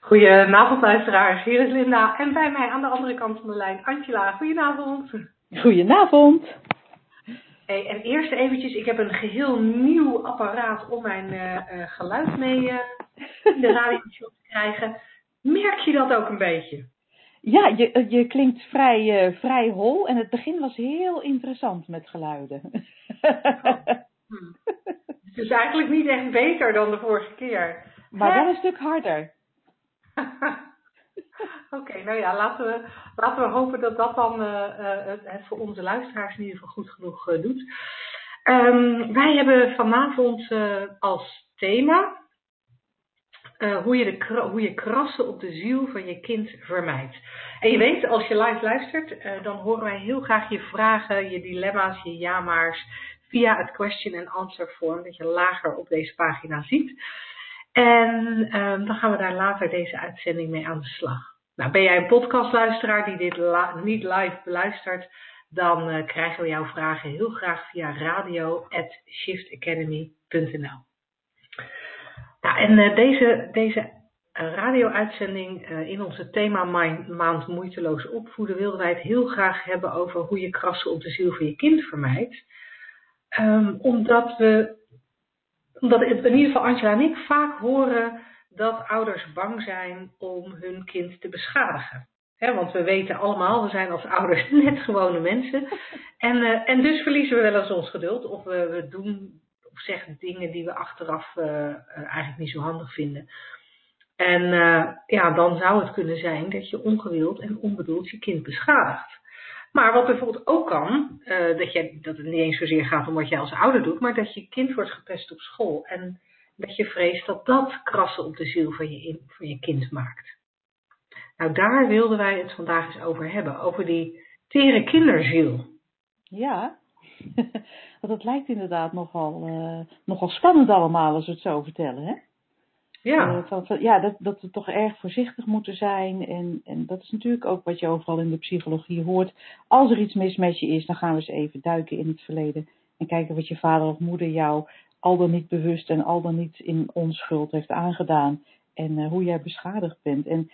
Goedenavond luisteraars, hier is Linda en bij mij aan de andere kant van de lijn Angela. Goedenavond. Goedenavond. Hey, en eerst eventjes, ik heb een geheel nieuw apparaat om mijn uh, uh, geluid mee uh, in de radio te krijgen. Merk je dat ook een beetje? Ja, je, je klinkt vrij, vrij hol en het begin was heel interessant met geluiden. Oh. Hm. Het is eigenlijk niet echt beter dan de vorige keer. Maar wel een stuk harder. Oké, nou ja, laten we, laten we hopen dat dat dan uh, uh, het voor onze luisteraars in ieder geval goed genoeg doet. Um, wij hebben vanavond als thema hoe, je de, hoe je krassen op de ziel van je kind vermijdt. En je weet, als je live luistert, dan horen wij heel graag je vragen, je dilemma's, je ja-maars via het question and answer vorm dat je lager op deze pagina ziet. En um, dan gaan we daar later deze uitzending mee aan de slag. Nou, ben jij een podcastluisteraar die dit niet live beluistert, dan uh, krijgen we jouw vragen heel graag via radio.shiftacademy.nl. Nou, en uh, deze, deze radio-uitzending uh, in onze thema maand moeiteloos opvoeden wilden wij het heel graag hebben over hoe je krassen op de ziel van je kind vermijdt. Um, omdat we omdat in ieder geval Angela en ik vaak horen dat ouders bang zijn om hun kind te beschadigen. want we weten allemaal, we zijn als ouders net gewone mensen. En, uh, en dus verliezen we wel eens ons geduld. Of we, we doen of zeggen dingen die we achteraf uh, eigenlijk niet zo handig vinden. En ja, dan zou het kunnen zijn dat je ongewild en onbedoeld je kind beschadigt. Maar wat bijvoorbeeld ook kan, uh, dat, je, dat het niet eens zozeer gaat om wat jij als ouder doet, maar dat je kind wordt gepest op school. En dat je vreest dat dat krassen op de ziel van je, van je kind maakt. Nou, daar wilden wij het vandaag eens over hebben. Over die tere kinderziel. Ja, want het lijkt inderdaad nogal, uh, nogal spannend allemaal als we het zo vertellen, hè? Ja. Uh, van, van, ja, dat, dat we toch erg voorzichtig moeten zijn. En, en dat is natuurlijk ook wat je overal in de psychologie hoort. Als er iets mis met je is, dan gaan we eens even duiken in het verleden. En kijken wat je vader of moeder jou al dan niet bewust en al dan niet in onschuld heeft aangedaan. En uh, hoe jij beschadigd bent. En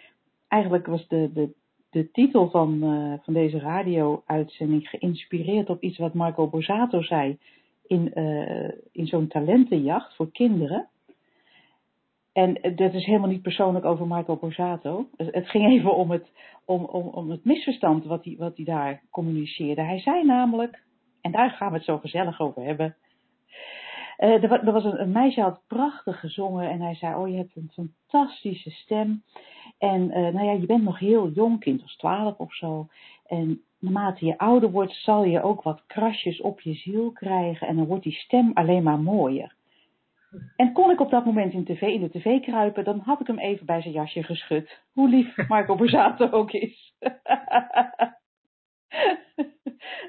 eigenlijk was de, de, de titel van, uh, van deze radio-uitzending geïnspireerd op iets wat Marco Borsato zei in, in zo'n talentenjacht voor kinderen. En dat is helemaal niet persoonlijk over Marco Borsato. Het ging even om het, om, om, om het misverstand wat hij, wat hij daar communiceerde. Hij zei namelijk, en daar gaan we het zo gezellig over hebben. Uh, er, was een, een, meisje had prachtig gezongen en hij zei, oh je hebt een fantastische stem. En uh, nou ja, je bent nog heel jong, kind als twaalf of zo. En naarmate je ouder wordt, zal je ook wat krasjes op je ziel krijgen. En dan wordt die stem alleen maar mooier. En kon ik op dat moment in, TV, in de tv kruipen, dan had ik hem even bij zijn jasje geschud. Hoe lief Marco Borsato ook is.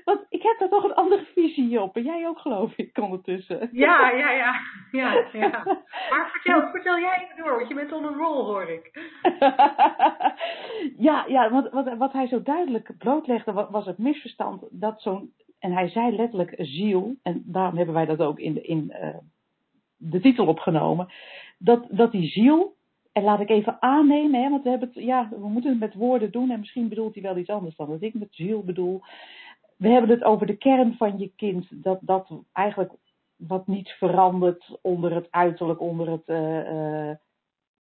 Want ik heb daar toch een andere visie op. En jij ook, geloof ik, ondertussen. Ja, ja, ja. ja, ja. Maar vertel, vertel jij even door, want je bent on een rol, hoor ik. ja, ja wat, wat, wat hij zo duidelijk blootlegde, was het misverstand dat zo'n... En hij zei letterlijk ziel, en daarom hebben wij dat ook in, de, in uh, de titel opgenomen. Dat, dat die ziel, en laat ik even aannemen, hè, want we, hebben het, ja, we moeten het met woorden doen en misschien bedoelt hij wel iets anders dan wat ik met ziel bedoel. We hebben het over de kern van je kind, dat, dat eigenlijk wat niet verandert onder het uiterlijk, onder het, uh, uh,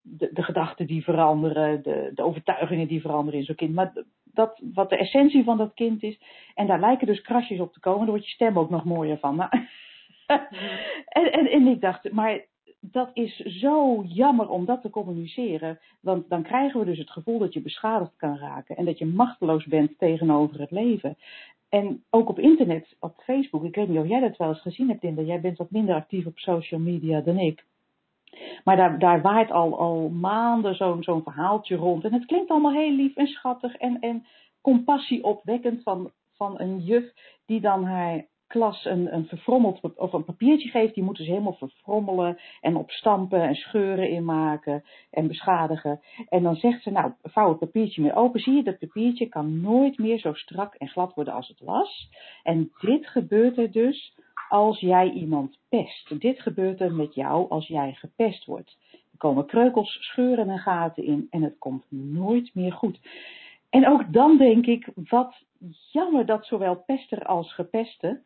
de, de gedachten die veranderen, de, de overtuigingen die veranderen in zo'n kind. Maar dat, wat de essentie van dat kind is. En daar lijken dus krasjes op te komen, daar wordt je stem ook nog mooier van. Maar en, en, en ik dacht, maar dat is zo jammer om dat te communiceren. Want dan krijgen we dus het gevoel dat je beschadigd kan raken. En dat je machteloos bent tegenover het leven. En ook op internet, op Facebook. Ik weet niet of jij dat wel eens gezien hebt, Linda. Jij bent wat minder actief op social media dan ik. Maar daar, daar waait al, al maanden zo'n zo'n verhaaltje rond. En het klinkt allemaal heel lief en schattig en, en compassieopwekkend van, van een juf die dan haar klas een, een verfrommeld of een papiertje geeft. Die moeten ze helemaal verfrommelen en opstampen en scheuren in maken en beschadigen. En dan zegt ze, nou, vouw het papiertje meer open. Zie je, dat papiertje kan nooit meer zo strak en glad worden als het was. En dit gebeurt er dus als jij iemand pest. Dit gebeurt er met jou als jij gepest wordt. Er komen kreukels, scheuren en gaten in en het komt nooit meer goed. En ook dan denk ik, wat jammer dat zowel pester als gepeste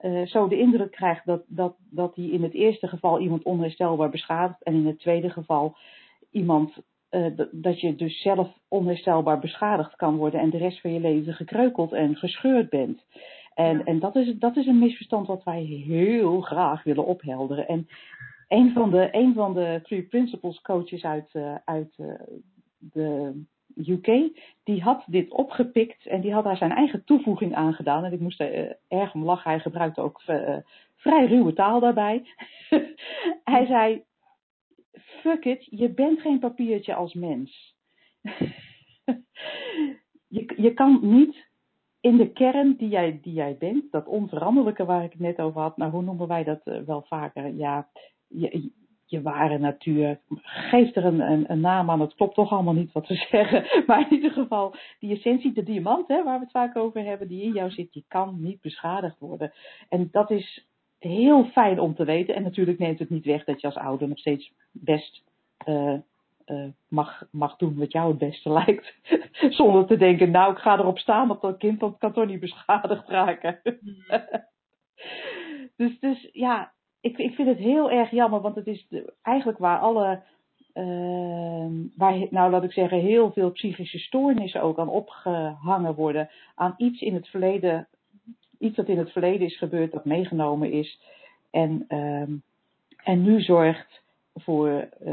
uh, zo de indruk krijgt dat, dat, dat hij in het eerste geval iemand onherstelbaar beschadigt en in het tweede geval iemand uh, dat je dus zelf onherstelbaar beschadigd kan worden en de rest van je leven gekreukeld en gescheurd bent. En, en dat, is, dat is een misverstand wat wij heel graag willen ophelderen. En een van de, een van de Three Principles coaches uit, uh, uit de UK, die had dit opgepikt en die had daar zijn eigen toevoeging aan gedaan. En ik moest er uh, erg om lachen. Hij gebruikte ook vrij ruwe taal daarbij. Hij zei, fuck it, je bent geen papiertje als mens. je, je kan niet in de kern die jij, die jij bent, dat onveranderlijke waar ik het net over had, nou hoe noemen wij dat uh, wel vaker? Ja, je, je ware natuur. Geef er een, een, een, naam aan, het klopt toch allemaal niet wat we zeggen. Maar in ieder geval, die essentie, de diamant, hè, waar we het vaak over hebben, die in jou zit, die kan niet beschadigd worden. En dat is heel fijn om te weten. En natuurlijk neemt het niet weg dat je als ouder nog steeds best uh, uh, mag, mag doen wat jou het beste lijkt. Zonder te denken, nou ik ga erop staan dat dat kind dat kan toch niet beschadigd raken. dus, dus ja, ik, ik vind het heel erg jammer, want het is eigenlijk waar alle, uh, waar, nou laat ik zeggen, heel veel psychische stoornissen ook aan opgehangen worden. Aan iets in het verleden, iets dat in het verleden is gebeurd, dat meegenomen is. En, uh, en nu zorgt voor uh,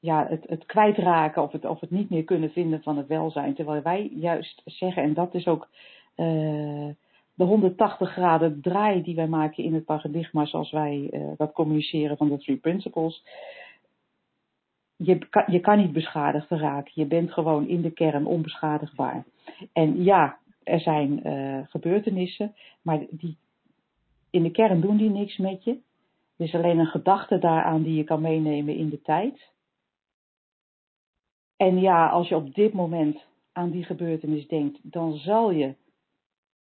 ja, het, het kwijtraken of het, of het niet meer kunnen vinden van het welzijn. Terwijl wij juist zeggen, en dat is ook uh, de 180 graden draai die wij maken in het paradigma zoals wij uh, dat communiceren van de Three Principles. Je kan, je kan niet beschadigd raken. Je bent gewoon in de kern onbeschadigbaar. En ja, er zijn uh, gebeurtenissen, maar die, in de kern doen die niks met je. Er is alleen een gedachte daaraan die je kan meenemen in de tijd. En ja, als je op dit moment aan die gebeurtenis denkt, dan zal je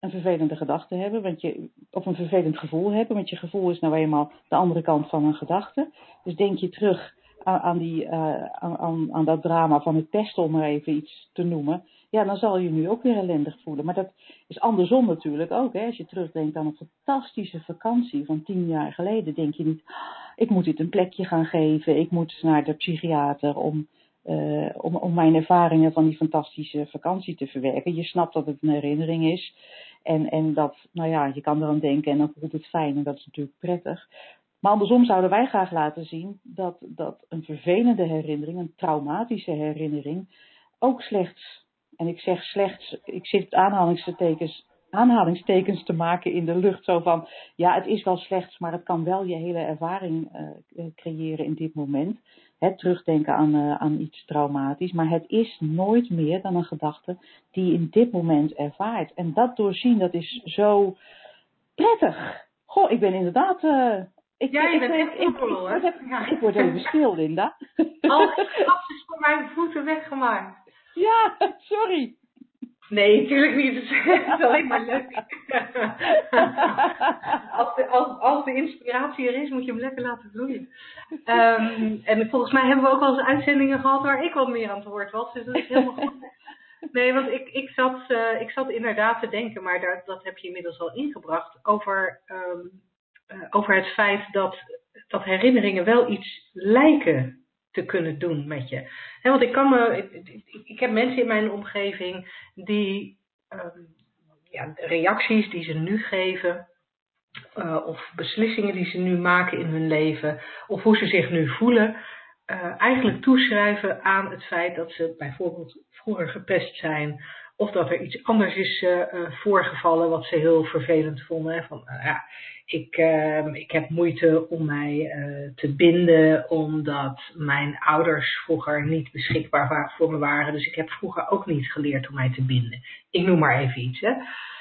een vervelende gedachte hebben, want je, of een vervelend gevoel hebben, want je gevoel is nou eenmaal de andere kant van een gedachte. Dus denk je terug aan, die, uh, aan, aan dat drama van het pesten, om maar even iets te noemen. Ja, dan zal je nu ook weer ellendig voelen. Maar dat is andersom natuurlijk ook. Hè? Als je terugdenkt aan een fantastische vakantie van tien jaar geleden, denk je niet, ik moet dit een plekje gaan geven, ik moet naar de psychiater om uh, om, om mijn ervaringen van die fantastische vakantie te verwerken. Je snapt dat het een herinnering is. En, en dat, nou ja, je kan eraan denken en dan voelt het fijn en dat is natuurlijk prettig. Maar andersom zouden wij graag laten zien dat, dat een vervelende herinnering, een traumatische herinnering, ook slechts, en ik zeg slechts, ik zit aanhalingstekens, aanhalingstekens te maken in de lucht. Zo van, ja, het is wel slechts, maar het kan wel je hele ervaring uh, creëren in dit moment terugdenken aan, uh, aan iets traumatisch. Maar het is nooit meer dan een gedachte die je in dit moment ervaart. En dat doorzien, dat is zo prettig. Goh, ik ben inderdaad. Uh, ik, ja, je ik, bent ik, echt ik, ik, ik, ja. ik word even stil, Linda. Alles is voor mijn voeten weggemaakt. Ja, sorry. Nee, natuurlijk niet. Het is alleen maar leuk. als, de, als, als de inspiratie er is, moet je hem lekker laten vloeien. Um, en volgens mij hebben we ook al eens uitzendingen gehad waar ik wat meer aan het woord was. Dus dat is helemaal goed. Nee, want ik, ik, zat, uh, ik zat inderdaad te denken, maar daar, dat heb je inmiddels al ingebracht, over, um, uh, over het feit dat, dat herinneringen wel iets lijken te kunnen doen met je. Want ik kan me, ik, ik, heb mensen in mijn omgeving die um, ja, reacties die ze nu geven, uh, of beslissingen die ze nu maken in hun leven, of hoe ze zich nu voelen, uh, eigenlijk toeschrijven aan het feit dat ze bijvoorbeeld vroeger gepest zijn, of dat er iets anders is voorgevallen wat ze heel vervelend vonden. Hè? Van, ja, ik, uh, ik heb moeite om mij te binden, omdat mijn ouders vroeger niet beschikbaar voor me waren. Dus ik heb vroeger ook niet geleerd om mij te binden. Ik noem maar even iets. Hè.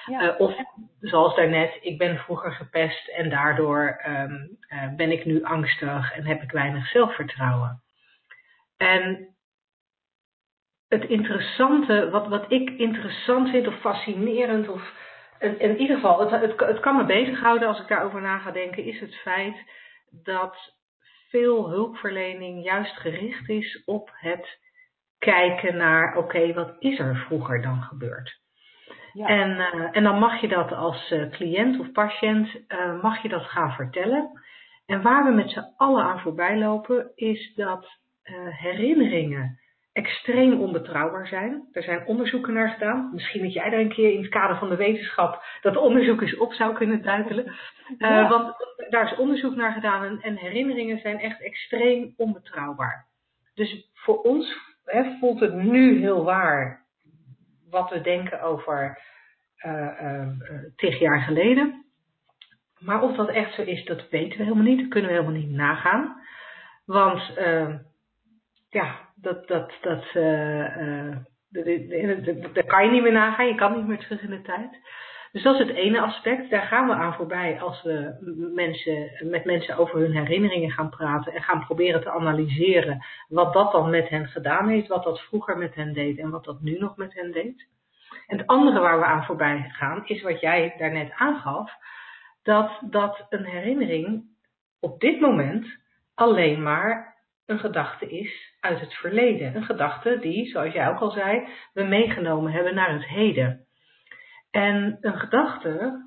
Ja. Uh, of zoals daarnet, ik ben vroeger gepest en daardoor um, ben ik nu angstig en heb ik weinig zelfvertrouwen. En het interessante, wat, wat ik interessant vind of fascinerend of in, in ieder geval, het, het, het kan me bezighouden als ik daarover na ga denken, is het feit dat veel hulpverlening juist gericht is op het kijken naar, oké, wat is er vroeger dan gebeurd? Ja. En, uh, en dan mag je dat als uh, cliënt of patiënt, uh, mag je dat gaan vertellen. En waar we met z'n allen aan voorbij lopen, is dat herinneringen extreem onbetrouwbaar zijn. Er zijn onderzoeken naar gedaan. Misschien dat jij er een keer in het kader van de wetenschap dat onderzoek eens op zou kunnen duikelen. Uh, want daar is onderzoek naar gedaan en, en, herinneringen zijn echt extreem onbetrouwbaar. Dus voor ons hè, voelt het nu heel waar wat we denken over uh, uh, tig jaar geleden. Maar of dat echt zo is, dat weten we helemaal niet. Dat kunnen we helemaal niet nagaan. Want ja, dat, dat, dat, uh, daar kan je niet meer nagaan. Je kan niet meer terug in de tijd. Dus dat is het ene aspect. Daar gaan we aan voorbij als we mensen, met mensen over hun herinneringen gaan praten en gaan proberen te analyseren wat dat dan met hen gedaan heeft, wat dat vroeger met hen deed en wat dat nu nog met hen deed. En het andere waar we aan voorbij gaan is wat jij daarnet aangaf, dat, dat een herinnering op dit moment alleen maar een gedachte is uit het verleden. Een gedachte die, zoals jij ook al zei, we meegenomen hebben naar het heden. En een gedachte.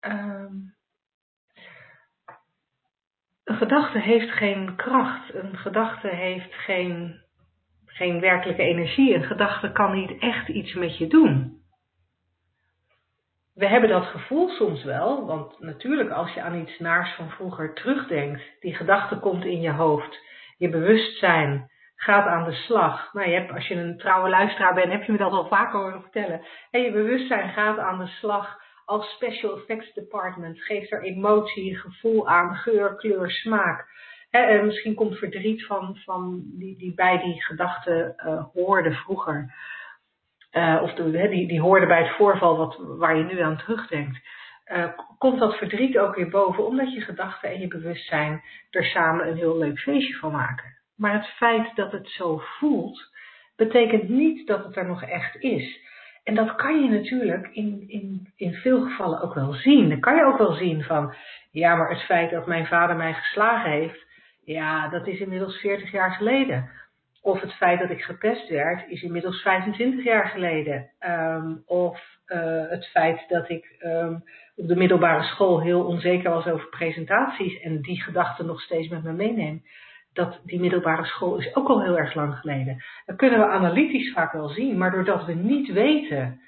Um, een gedachte heeft geen kracht. Een gedachte heeft geen, geen werkelijke energie. Een gedachte kan niet echt iets met je doen. We hebben dat gevoel soms wel, want natuurlijk als je aan iets naars van vroeger terugdenkt, die gedachte komt in je hoofd je bewustzijn gaat aan de slag. Nou, je hebt, als je een trouwe luisteraar bent, heb je me dat al vaker horen vertellen. En je bewustzijn gaat aan de slag als special effects department. Geeft er emotie, gevoel aan, geur, kleur, smaak. en misschien komt verdriet van, van die, die bij die gedachten uh, hoorde vroeger. Uh, of de, die, die hoorde bij het voorval wat, waar je nu aan terugdenkt. Uh, komt dat verdriet ook weer boven, omdat je gedachten en je bewustzijn er samen een heel leuk feestje van maken. Maar het feit dat het zo voelt, betekent niet dat het er nog echt is. En dat kan je natuurlijk in, in, in veel gevallen ook wel zien. Dan kan je ook wel zien van, ja, maar het feit dat mijn vader mij geslagen heeft, ja, dat is inmiddels 40 jaar geleden. Of het feit dat ik gepest werd, is inmiddels 25 jaar geleden. Um, of uh, het feit dat ik um, op de middelbare school heel onzeker was over presentaties en die gedachten nog steeds met me meeneem. Dat die middelbare school is ook al heel erg lang geleden. Dat kunnen we analytisch vaak wel zien, maar doordat we niet weten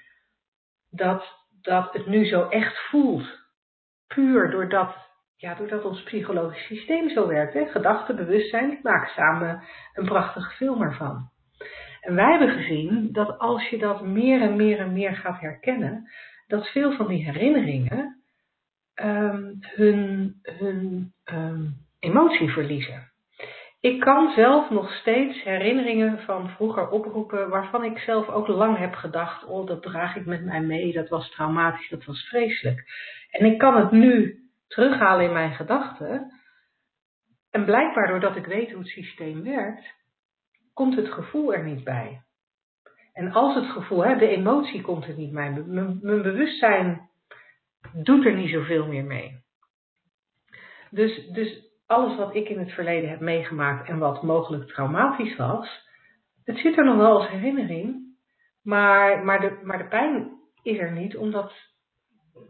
dat, dat het nu zo echt voelt, puur doordat, ja, doordat ons psychologisch systeem zo werkt, hè, gedachten, bewustzijn, die maken samen een prachtige film ervan. En wij hebben gezien dat als je dat meer en meer en meer gaat herkennen, dat veel van die herinneringen um, hun, hun um, emotie verliezen. Ik kan zelf nog steeds herinneringen van vroeger oproepen waarvan ik zelf ook lang heb gedacht, oh dat draag ik met mij mee, dat was traumatisch, dat was vreselijk. En ik kan het nu terughalen in mijn gedachten. En blijkbaar doordat ik weet hoe het systeem werkt, komt het gevoel er niet bij. En als het gevoel, hè, de emotie komt er niet bij. Mijn, bewustzijn doet er niet zoveel meer mee. Dus, dus alles wat ik in het verleden heb meegemaakt en wat mogelijk traumatisch was, het zit er nog wel als herinnering. Maar, maar, de, maar de pijn is er niet, omdat,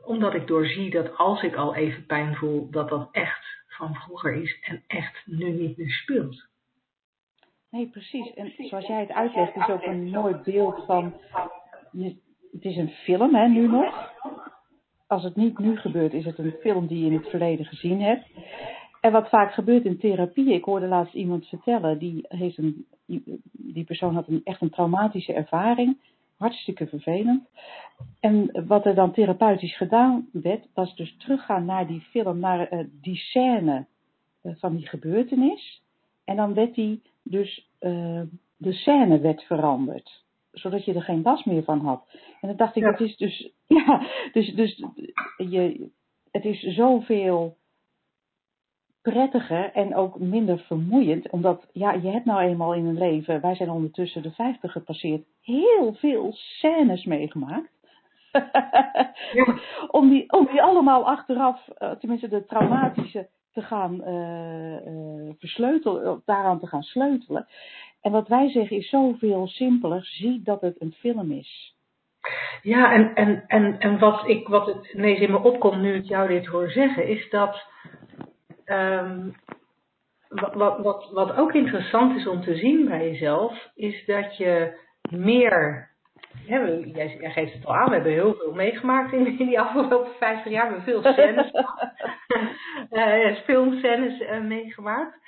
omdat ik doorzie dat als ik al even pijn voel, dat dat echt van vroeger is en echt nu niet meer speelt. Nee, precies. En zoals jij het uitlegt, is ook een mooi beeld van. het is een film, hè, nu nog. Als het niet nu gebeurt, is het een film die je in het verleden gezien hebt. En wat vaak gebeurt in therapie, ik hoorde laatst iemand vertellen, die, heeft een, die persoon had een, echt een traumatische ervaring. hartstikke vervelend. En wat er dan therapeutisch gedaan werd, was dus teruggaan naar die film, naar uh, die scène uh, van die gebeurtenis. En dan werd die dus, uh, de scène werd veranderd. Zodat je er geen last meer van had. En dan dacht ik, Ja. het is dus, ja, dus, dus je, het is zoveel prettiger en ook minder vermoeiend. Omdat, ja, je hebt nou eenmaal in een leven, wij zijn ondertussen de 50 gepasseerd, heel veel scènes meegemaakt. Ja. om, die, om die allemaal achteraf, eh, tenminste de traumatische, te gaan eh, eh, versleutelen, daaraan te gaan sleutelen. En wat wij zeggen is zoveel simpeler. Zie dat het een film is. Ja, en, en, en, en wat, ik, wat het ineens in me opkomt nu ik jou dit hoor zeggen, is dat. Ehm, wat, wat, wat, ook interessant is om te zien bij jezelf, is dat je meer. Hè, we- jij, jij geeft het al aan, we hebben heel veel meegemaakt in, in die afgelopen 50 jaar. We hebben veel scènes, eh, filmscènes eh, meegemaakt.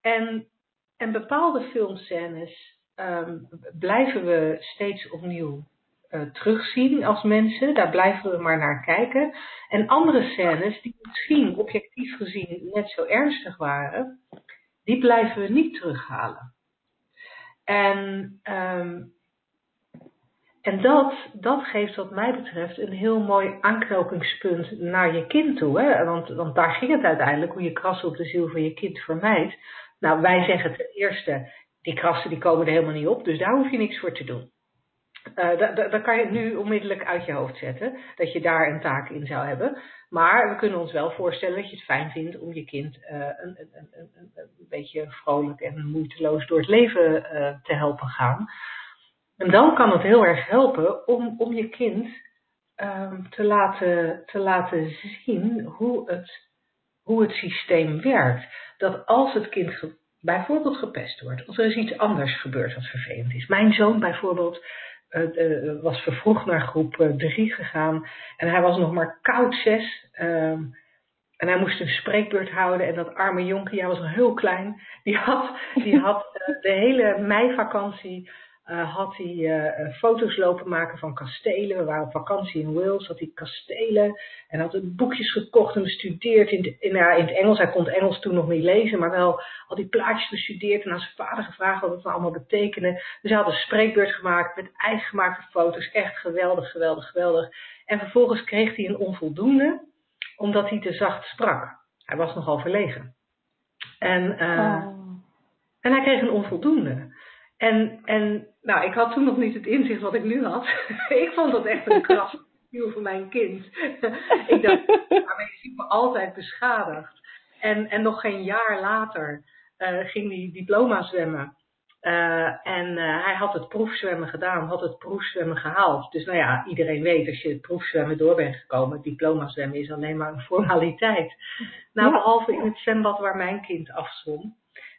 En, en bepaalde filmscènes ehm, blijven we steeds opnieuw eh, terugzien als mensen. Daar blijven we maar naar kijken. En andere scènes die misschien objectief gezien net zo ernstig waren, die blijven we niet terughalen. En, ehm, en dat, dat geeft wat mij betreft een heel mooi aanknopingspunt naar je kind toe. Hè? Want, want daar ging het uiteindelijk, hoe je krassen op de ziel van je kind vermijdt. Nou, wij zeggen ten eerste, die krassen die komen er helemaal niet op, dus daar hoef je niks voor te doen. Uh, da- da- dan kan je het nu onmiddellijk uit je hoofd zetten, dat je daar een taak in zou hebben. Maar we kunnen ons wel voorstellen dat je het fijn vindt om je kind uh, een, een, een, een, beetje vrolijk en moeiteloos door het leven uh, te helpen gaan. En dan kan het heel erg helpen om, om je kind um, te, laten, te laten zien hoe het, hoe het systeem werkt. Dat als het kind bijvoorbeeld gepest wordt, of er is iets anders gebeurd wat vervelend is. Mijn zoon bijvoorbeeld uh, was vervroegd naar groep 3 gegaan en hij was nog maar koud 6. Um, en hij moest een spreekbeurt houden en dat arme jonkie, hij was nog heel klein, die had, die had uh, de hele meivakantie uh, had hij uh, foto's lopen maken van kastelen. We waren op vakantie in Wales, had hij kastelen en had boekjes gekocht en bestudeerd in, de, in, in het Engels. Hij kon het Engels toen nog niet lezen, maar wel al die plaatjes bestudeerd en aan zijn vader gevraagd wat het nou allemaal betekende. Dus hij had een spreekbeurt gemaakt met eigen gemaakte foto's. Echt geweldig, geweldig, geweldig. En vervolgens kreeg hij een onvoldoende, omdat hij te zacht sprak. Hij was nogal verlegen. En, oh. en hij kreeg een onvoldoende. En, en nou, ik had toen nog niet het inzicht wat ik nu had. ik vond dat echt een kras voor mijn kind. ik dacht, maar je ziet me altijd beschadigd. En, en nog geen jaar later uh, ging hij diploma zwemmen. Uh, en uh, hij had het proefzwemmen gedaan, had het proefzwemmen gehaald. Dus nou ja, iedereen weet als je het proefzwemmen door bent gekomen, het diploma zwemmen is alleen maar een formaliteit. Nou, ja. behalve in het zwembad waar mijn kind afzwom.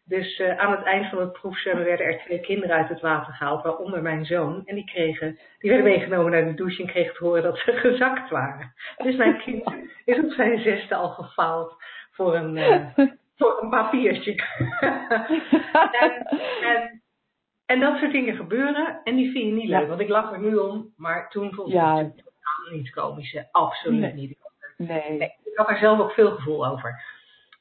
Dus uh, aan het eind van het proefzwemmen werden er twee kinderen uit het water gehaald, waaronder mijn zoon. En die, kregen, die werden meegenomen naar de douche en kregen te horen dat ze gezakt waren. Dus mijn kind is op zijn zesde al gefaald voor een, uh, voor een papiertje. en, en, en, dat soort dingen gebeuren en die vind je niet leuk. Ja. Want ik lach er nu om, maar toen vond ik ja. het niet komisch. Absoluut nee. niet. Nee. nee. Ik had er zelf ook veel gevoel over.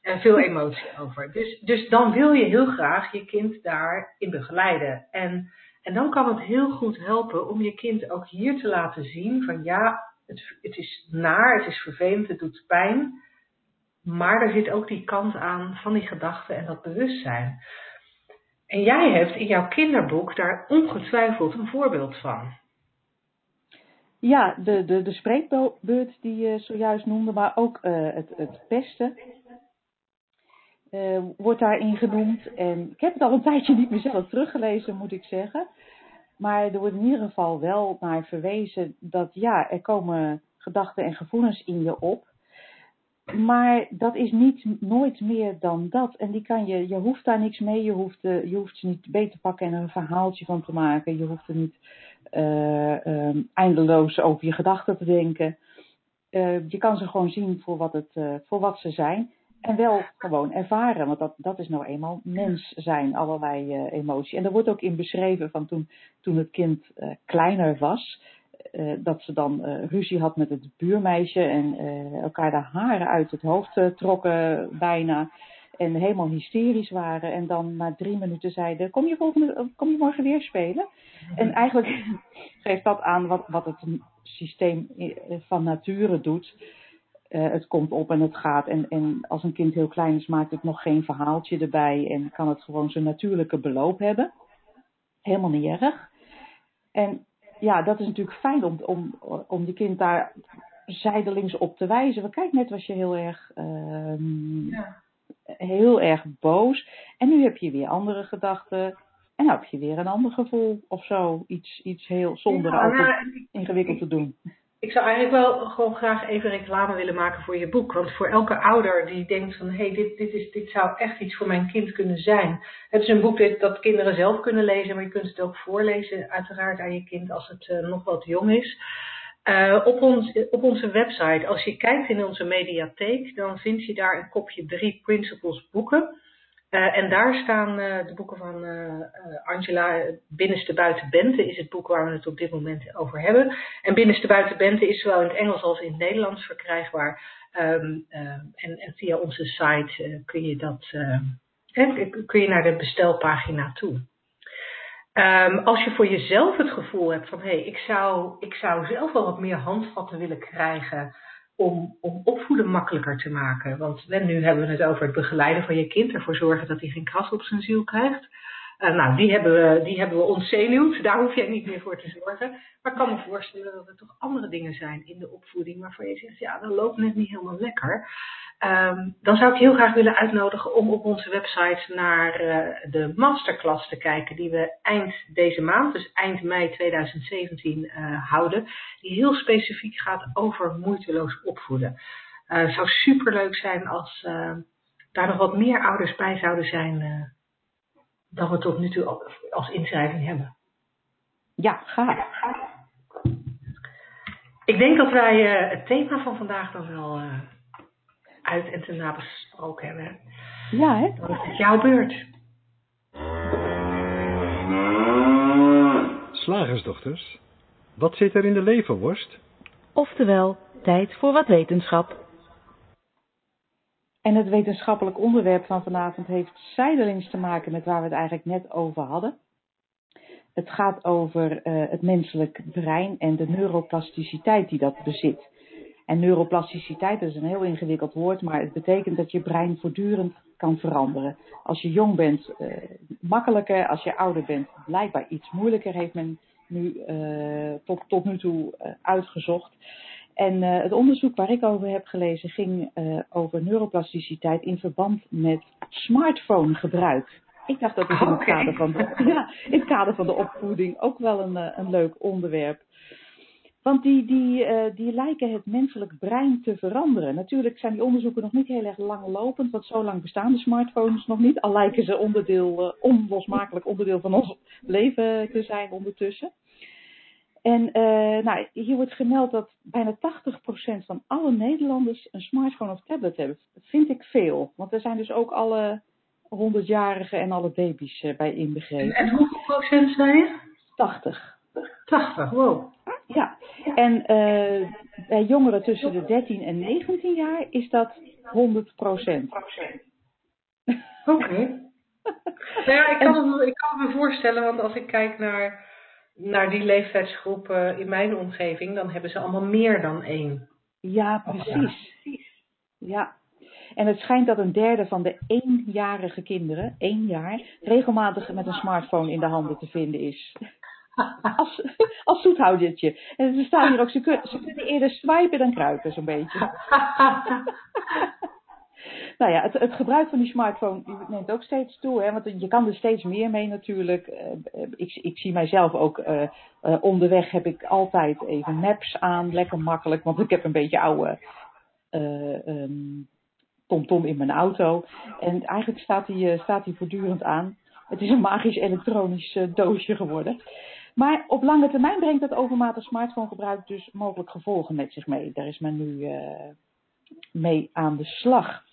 En veel emotie over. Dus, dus dan wil je heel graag je kind daarin begeleiden. En, en dan kan het heel goed helpen om je kind ook hier te laten zien van ja, het, het is naar, het is vervelend, het doet pijn. Maar er zit ook die kant aan van die gedachten en dat bewustzijn. En jij hebt in jouw kinderboek daar ongetwijfeld een voorbeeld van. Ja, de, de, de spreekbeurt die je zojuist noemde, maar ook uh, het, het pesten. Uh, wordt daarin genoemd. En ik heb het al een tijdje niet meer zelf teruggelezen, moet ik zeggen. Maar er wordt in ieder geval wel naar verwezen dat ja, er komen gedachten en gevoelens in je op. Maar dat is niet, nooit meer dan dat. En die kan je, je hoeft daar niks mee. Je hoeft, uh, je hoeft ze niet beter te pakken en er een verhaaltje van te maken. Je hoeft er niet uh, um, eindeloos over je gedachten te denken. Je kan ze gewoon zien voor wat, het, voor wat ze zijn. En wel gewoon ervaren, want dat, dat is nou eenmaal mens zijn, allerlei uh, emotie. En er wordt ook in beschreven van toen, toen het kind uh, kleiner was, uh, dat ze dan ruzie had met het buurmeisje en elkaar de haren uit het hoofd trokken bijna. En helemaal hysterisch waren. En dan na drie minuten zeiden, kom je, volgende, kom je morgen weer spelen? En eigenlijk geeft dat aan wat, wat het systeem van nature doet uh, het komt op en het gaat. En, en als een kind heel klein is, maakt het nog geen verhaaltje erbij en kan het gewoon zijn natuurlijke beloop hebben. Helemaal niet erg. En ja, dat is natuurlijk fijn om, om, om je kind daar zijdelings op te wijzen. Want kijk, net was je heel erg, uh, ja. heel erg boos. En nu heb je weer andere gedachten. En dan heb je weer een ander gevoel of zo. Iets, iets heel zonder ja, nou, ingewikkeld te doen. Ik zou eigenlijk wel gewoon graag even reclame willen maken voor je boek. Want voor elke ouder die denkt van, hé, hey, dit, dit, is, dit zou echt iets voor mijn kind kunnen zijn. Het is een boek dat, kinderen zelf kunnen lezen, maar je kunt het ook voorlezen uiteraard aan je kind als het uh, nog wat jong is. Uh, op, ons, op onze website, als je kijkt in onze mediatheek, dan vind je daar een kopje drie principles boeken. Uh, en daar staan uh, de boeken van uh, Angela. Binnenste buiten Bente is het boek waar we het op dit moment over hebben. En Binnenste buiten Bente is zowel in het Engels als in het Nederlands verkrijgbaar. Um, en, en, via onze site kun je dat kun je naar de bestelpagina toe. Um, als je voor jezelf het gevoel hebt van hé, hey, ik, zou, ik zou zelf wel wat meer handvatten willen krijgen om, om opvoeden makkelijker te maken. Want nu hebben we het over het begeleiden van je kind, ervoor zorgen dat hij geen kras op zijn ziel krijgt. Uh, nou, die hebben, we, die hebben we ontzenuwd. Daar hoef jij niet meer voor te zorgen. Maar ik kan me voorstellen dat er toch andere dingen zijn in de opvoeding waarvan je zegt, ja, dat loopt net niet helemaal lekker. Um, dan zou ik heel graag willen uitnodigen om op onze website naar uh, de masterclass te kijken die we eind deze maand, dus eind mei 2017, uh, eh, houden. Die heel specifiek gaat over moeiteloos opvoeden. Het zou superleuk zijn als daar nog wat meer ouders bij zouden zijn dan we tot nu toe als inschrijving hebben. Ja, gaaf. Ik denk dat wij uh, het thema van vandaag dan wel uh, uit en te nabesproken hebben. Ja, hè? Dan is het jouw beurt. Slagersdochters, wat zit er in de leverworst? Oftewel, tijd voor wat wetenschap. En het wetenschappelijk onderwerp van vanavond heeft zijdelings te maken met waar we het eigenlijk net over hadden. Het gaat over uh, het menselijk brein en de neuroplasticiteit die dat bezit. En neuroplasticiteit is een heel ingewikkeld woord, maar het betekent dat je brein voortdurend kan veranderen. Als je jong bent, uh, makkelijker. Als je ouder bent, blijkbaar iets moeilijker, heeft men nu uh, tot, tot nu toe uitgezocht. En uh, het onderzoek waar ik over heb gelezen ging uh, over neuroplasticiteit in verband met smartphonegebruik. Ik dacht dat het in het, kader van de, ja, in het kader van de opvoeding ook wel een, uh, een leuk onderwerp. Want die, die, die lijken het menselijk brein te veranderen. Natuurlijk zijn die onderzoeken nog niet heel erg langlopend, want zo lang bestaan de smartphones nog niet. Al lijken ze onderdeel, onlosmakelijk onderdeel van ons leven te zijn ondertussen. En uh, nou, hier wordt gemeld dat bijna 80% van alle Nederlanders een smartphone of tablet hebben. Dat vind ik veel, want er zijn dus ook alle 100-jarigen en alle baby's uh, bij inbegrepen. En, hoeveel procent zijn je? 80. 80, wow. Ja, en uh, bij jongeren tussen de 13 en 19 jaar is dat 100 procent. Oké. Okay. nou ja, ik kan, het, ik kan me voorstellen, want als ik kijk naar naar die leeftijdsgroep in mijn omgeving, dan hebben ze allemaal meer dan één. Ja, precies. Ja. En het schijnt dat een derde van de éénjarige kinderen, één jaar, regelmatig met een smartphone in de handen te vinden is. als, als zoethoudertje. En er staan hier ook, ze, kun, ze kunnen eerder swipen dan kruipen, zo'n beetje. Nou ja, het, het, gebruik van die smartphone neemt ook steeds toe. Hè, want je kan er steeds meer mee natuurlijk. Uh, ik, ik, zie mijzelf ook uh, onderweg heb ik altijd even maps aan. Lekker makkelijk, want ik heb een beetje oude um, TomTom in mijn auto. En eigenlijk staat die, staat die voortdurend aan. Het is een magisch elektronisch doosje geworden. Maar op lange termijn brengt dat overmatig smartphonegebruik dus mogelijk gevolgen met zich mee. Daar is men nu mee aan de slag.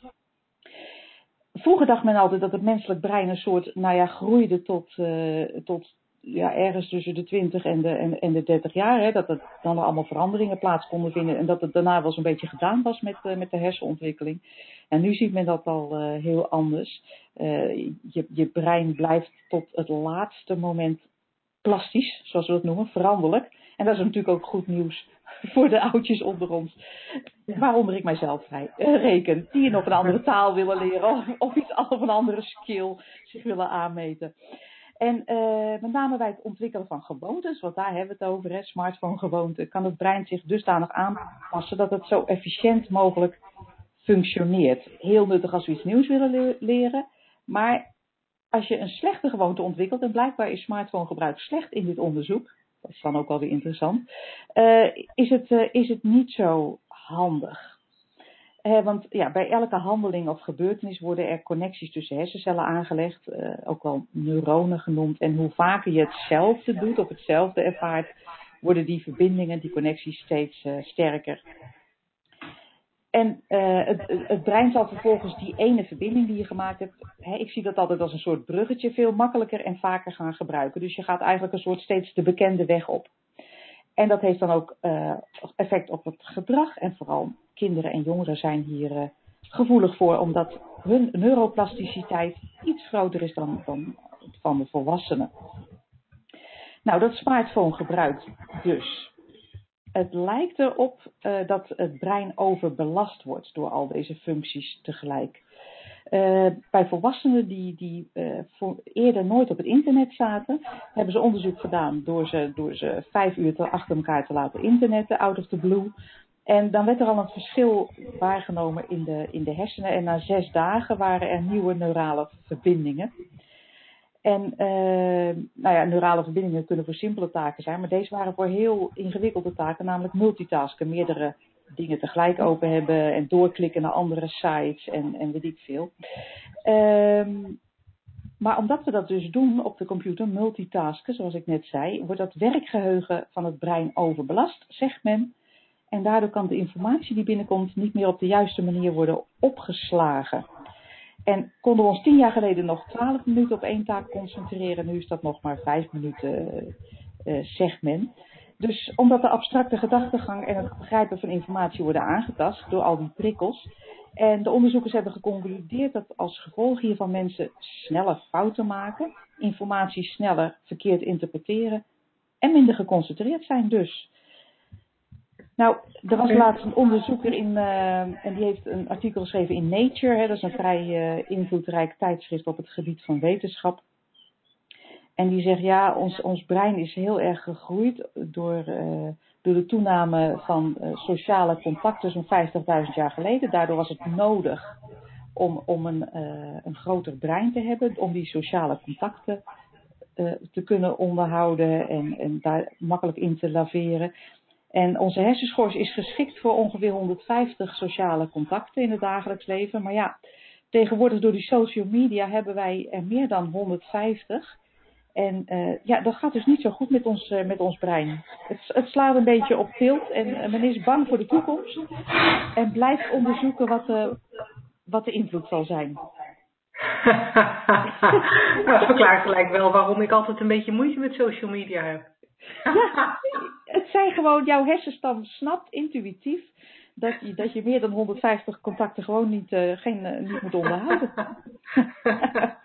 Vroeger dacht men altijd dat het menselijk brein een soort, nou ja, groeide tot, uh, tot ja, ergens tussen de 20 en de, en, en de 30 jaar. Hè, dat er dan allemaal veranderingen plaats konden vinden. En dat het daarna wel zo'n beetje gedaan was met, uh, met de hersenontwikkeling. En nu ziet men dat al uh, heel anders. Je, je brein blijft tot het laatste moment plastisch, zoals we dat noemen, veranderlijk. En dat is natuurlijk ook goed nieuws voor de oudjes onder ons. Waaronder ik mijzelf vrij, uh, reken. Die nog een andere taal willen leren of, iets of een andere skill zich willen aanmeten. En uh, met name bij het ontwikkelen van gewoontes, want daar hebben we het over, hè, smartphone gewoonten, kan het brein zich dusdanig aanpassen dat het zo efficiënt mogelijk functioneert. Heel nuttig als we iets nieuws willen le leren, maar als je een slechte gewoonte ontwikkelt, en blijkbaar is smartphonegebruik slecht in dit onderzoek, is dan ook alweer interessant, uh, is, het, uh, is het niet zo handig. Uh, want ja, bij elke handeling of gebeurtenis worden er connecties tussen hersencellen aangelegd, ook wel neuronen genoemd. En hoe vaker je hetzelfde doet of hetzelfde ervaart, worden die verbindingen, die connecties steeds sterker. En het, het, brein zal vervolgens die ene verbinding die je gemaakt hebt, hè, ik zie dat altijd als een soort bruggetje, veel makkelijker en vaker gaan gebruiken. Dus je gaat eigenlijk een soort steeds de bekende weg op. En dat heeft dan ook uh, effect op het gedrag. En vooral kinderen en jongeren zijn hier uh, gevoelig voor, omdat hun neuroplasticiteit iets groter is dan, dan van de volwassenen. Nou, dat smartphone gebruikt dus. Het lijkt erop uh, dat het brein overbelast wordt door al deze functies tegelijk. Uh, bij volwassenen die, die uh, voor eerder nooit op het internet zaten, hebben ze onderzoek gedaan door ze, door ze vijf uur te, achter elkaar te laten internetten, out of the blue. En dan werd er al een verschil waargenomen in de, in de hersenen. En na zes dagen waren er nieuwe neurale verbindingen. En uh, nou ja, neurale verbindingen kunnen voor simpele taken zijn, maar deze waren voor heel ingewikkelde taken, namelijk multitasken, meerdere dingen tegelijk open hebben en doorklikken naar andere sites en, en weet ik veel. Um, maar omdat we dat dus doen op de computer, multitasken, zoals ik net zei, wordt dat werkgeheugen van het brein overbelast, zegt men. En daardoor kan de informatie die binnenkomt niet meer op de juiste manier worden opgeslagen. En konden we ons tien jaar geleden nog twaalf minuten op één taak concentreren, nu is dat nog maar vijf minuten, uh, zegt men. Dus omdat de abstracte gedachtegang en het begrijpen van informatie worden aangetast door al die prikkels. En de onderzoekers hebben geconcludeerd dat als gevolg hiervan mensen sneller fouten maken, informatie sneller verkeerd interpreteren en minder geconcentreerd zijn dus. Nou, er was laatst een onderzoeker in, uh, en die heeft een artikel geschreven in Nature, hè, dat is een vrij uh, invloedrijk tijdschrift op het gebied van wetenschap. En die zegt, ja, ons, ons brein is heel erg gegroeid door, uh, door de toename van sociale contacten zo'n 50.000 jaar geleden. Daardoor was het nodig om, om een, een groter brein te hebben, om die sociale contacten te kunnen onderhouden en, en daar makkelijk in te laveren. En onze hersenschors is geschikt voor ongeveer 150 sociale contacten in het dagelijks leven. Maar ja, tegenwoordig door die social media hebben wij er meer dan 150. En uh, ja, dat gaat dus niet zo goed met ons, uh, met ons brein. Het, slaat een beetje op tilt en uh, men is bang voor de toekomst. En blijft onderzoeken wat de, wat de invloed zal zijn. dat verklaart gelijk wel waarom ik altijd een beetje moeite met social media heb. Ja, het zijn gewoon, jouw hersenstam snapt intuïtief dat je, dat je meer dan 150 contacten gewoon niet, geen, niet moet onderhouden.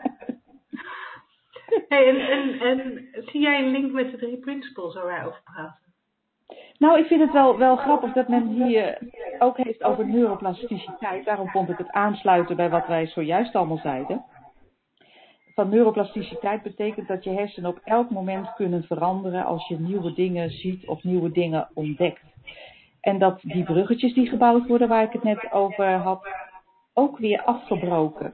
Hey, en, en, en zie jij een link met de drie principles waar wij over praten? Nou, ik vind het wel, wel grappig dat men hier ook heeft over neuroplasticiteit. Daarom vond ik het aansluiten bij wat wij zojuist allemaal zeiden. Van neuroplasticiteit betekent dat je hersenen op elk moment kunnen veranderen als je nieuwe dingen ziet of nieuwe dingen ontdekt. En dat die bruggetjes die gebouwd worden, waar ik het net over had, ook weer afgebroken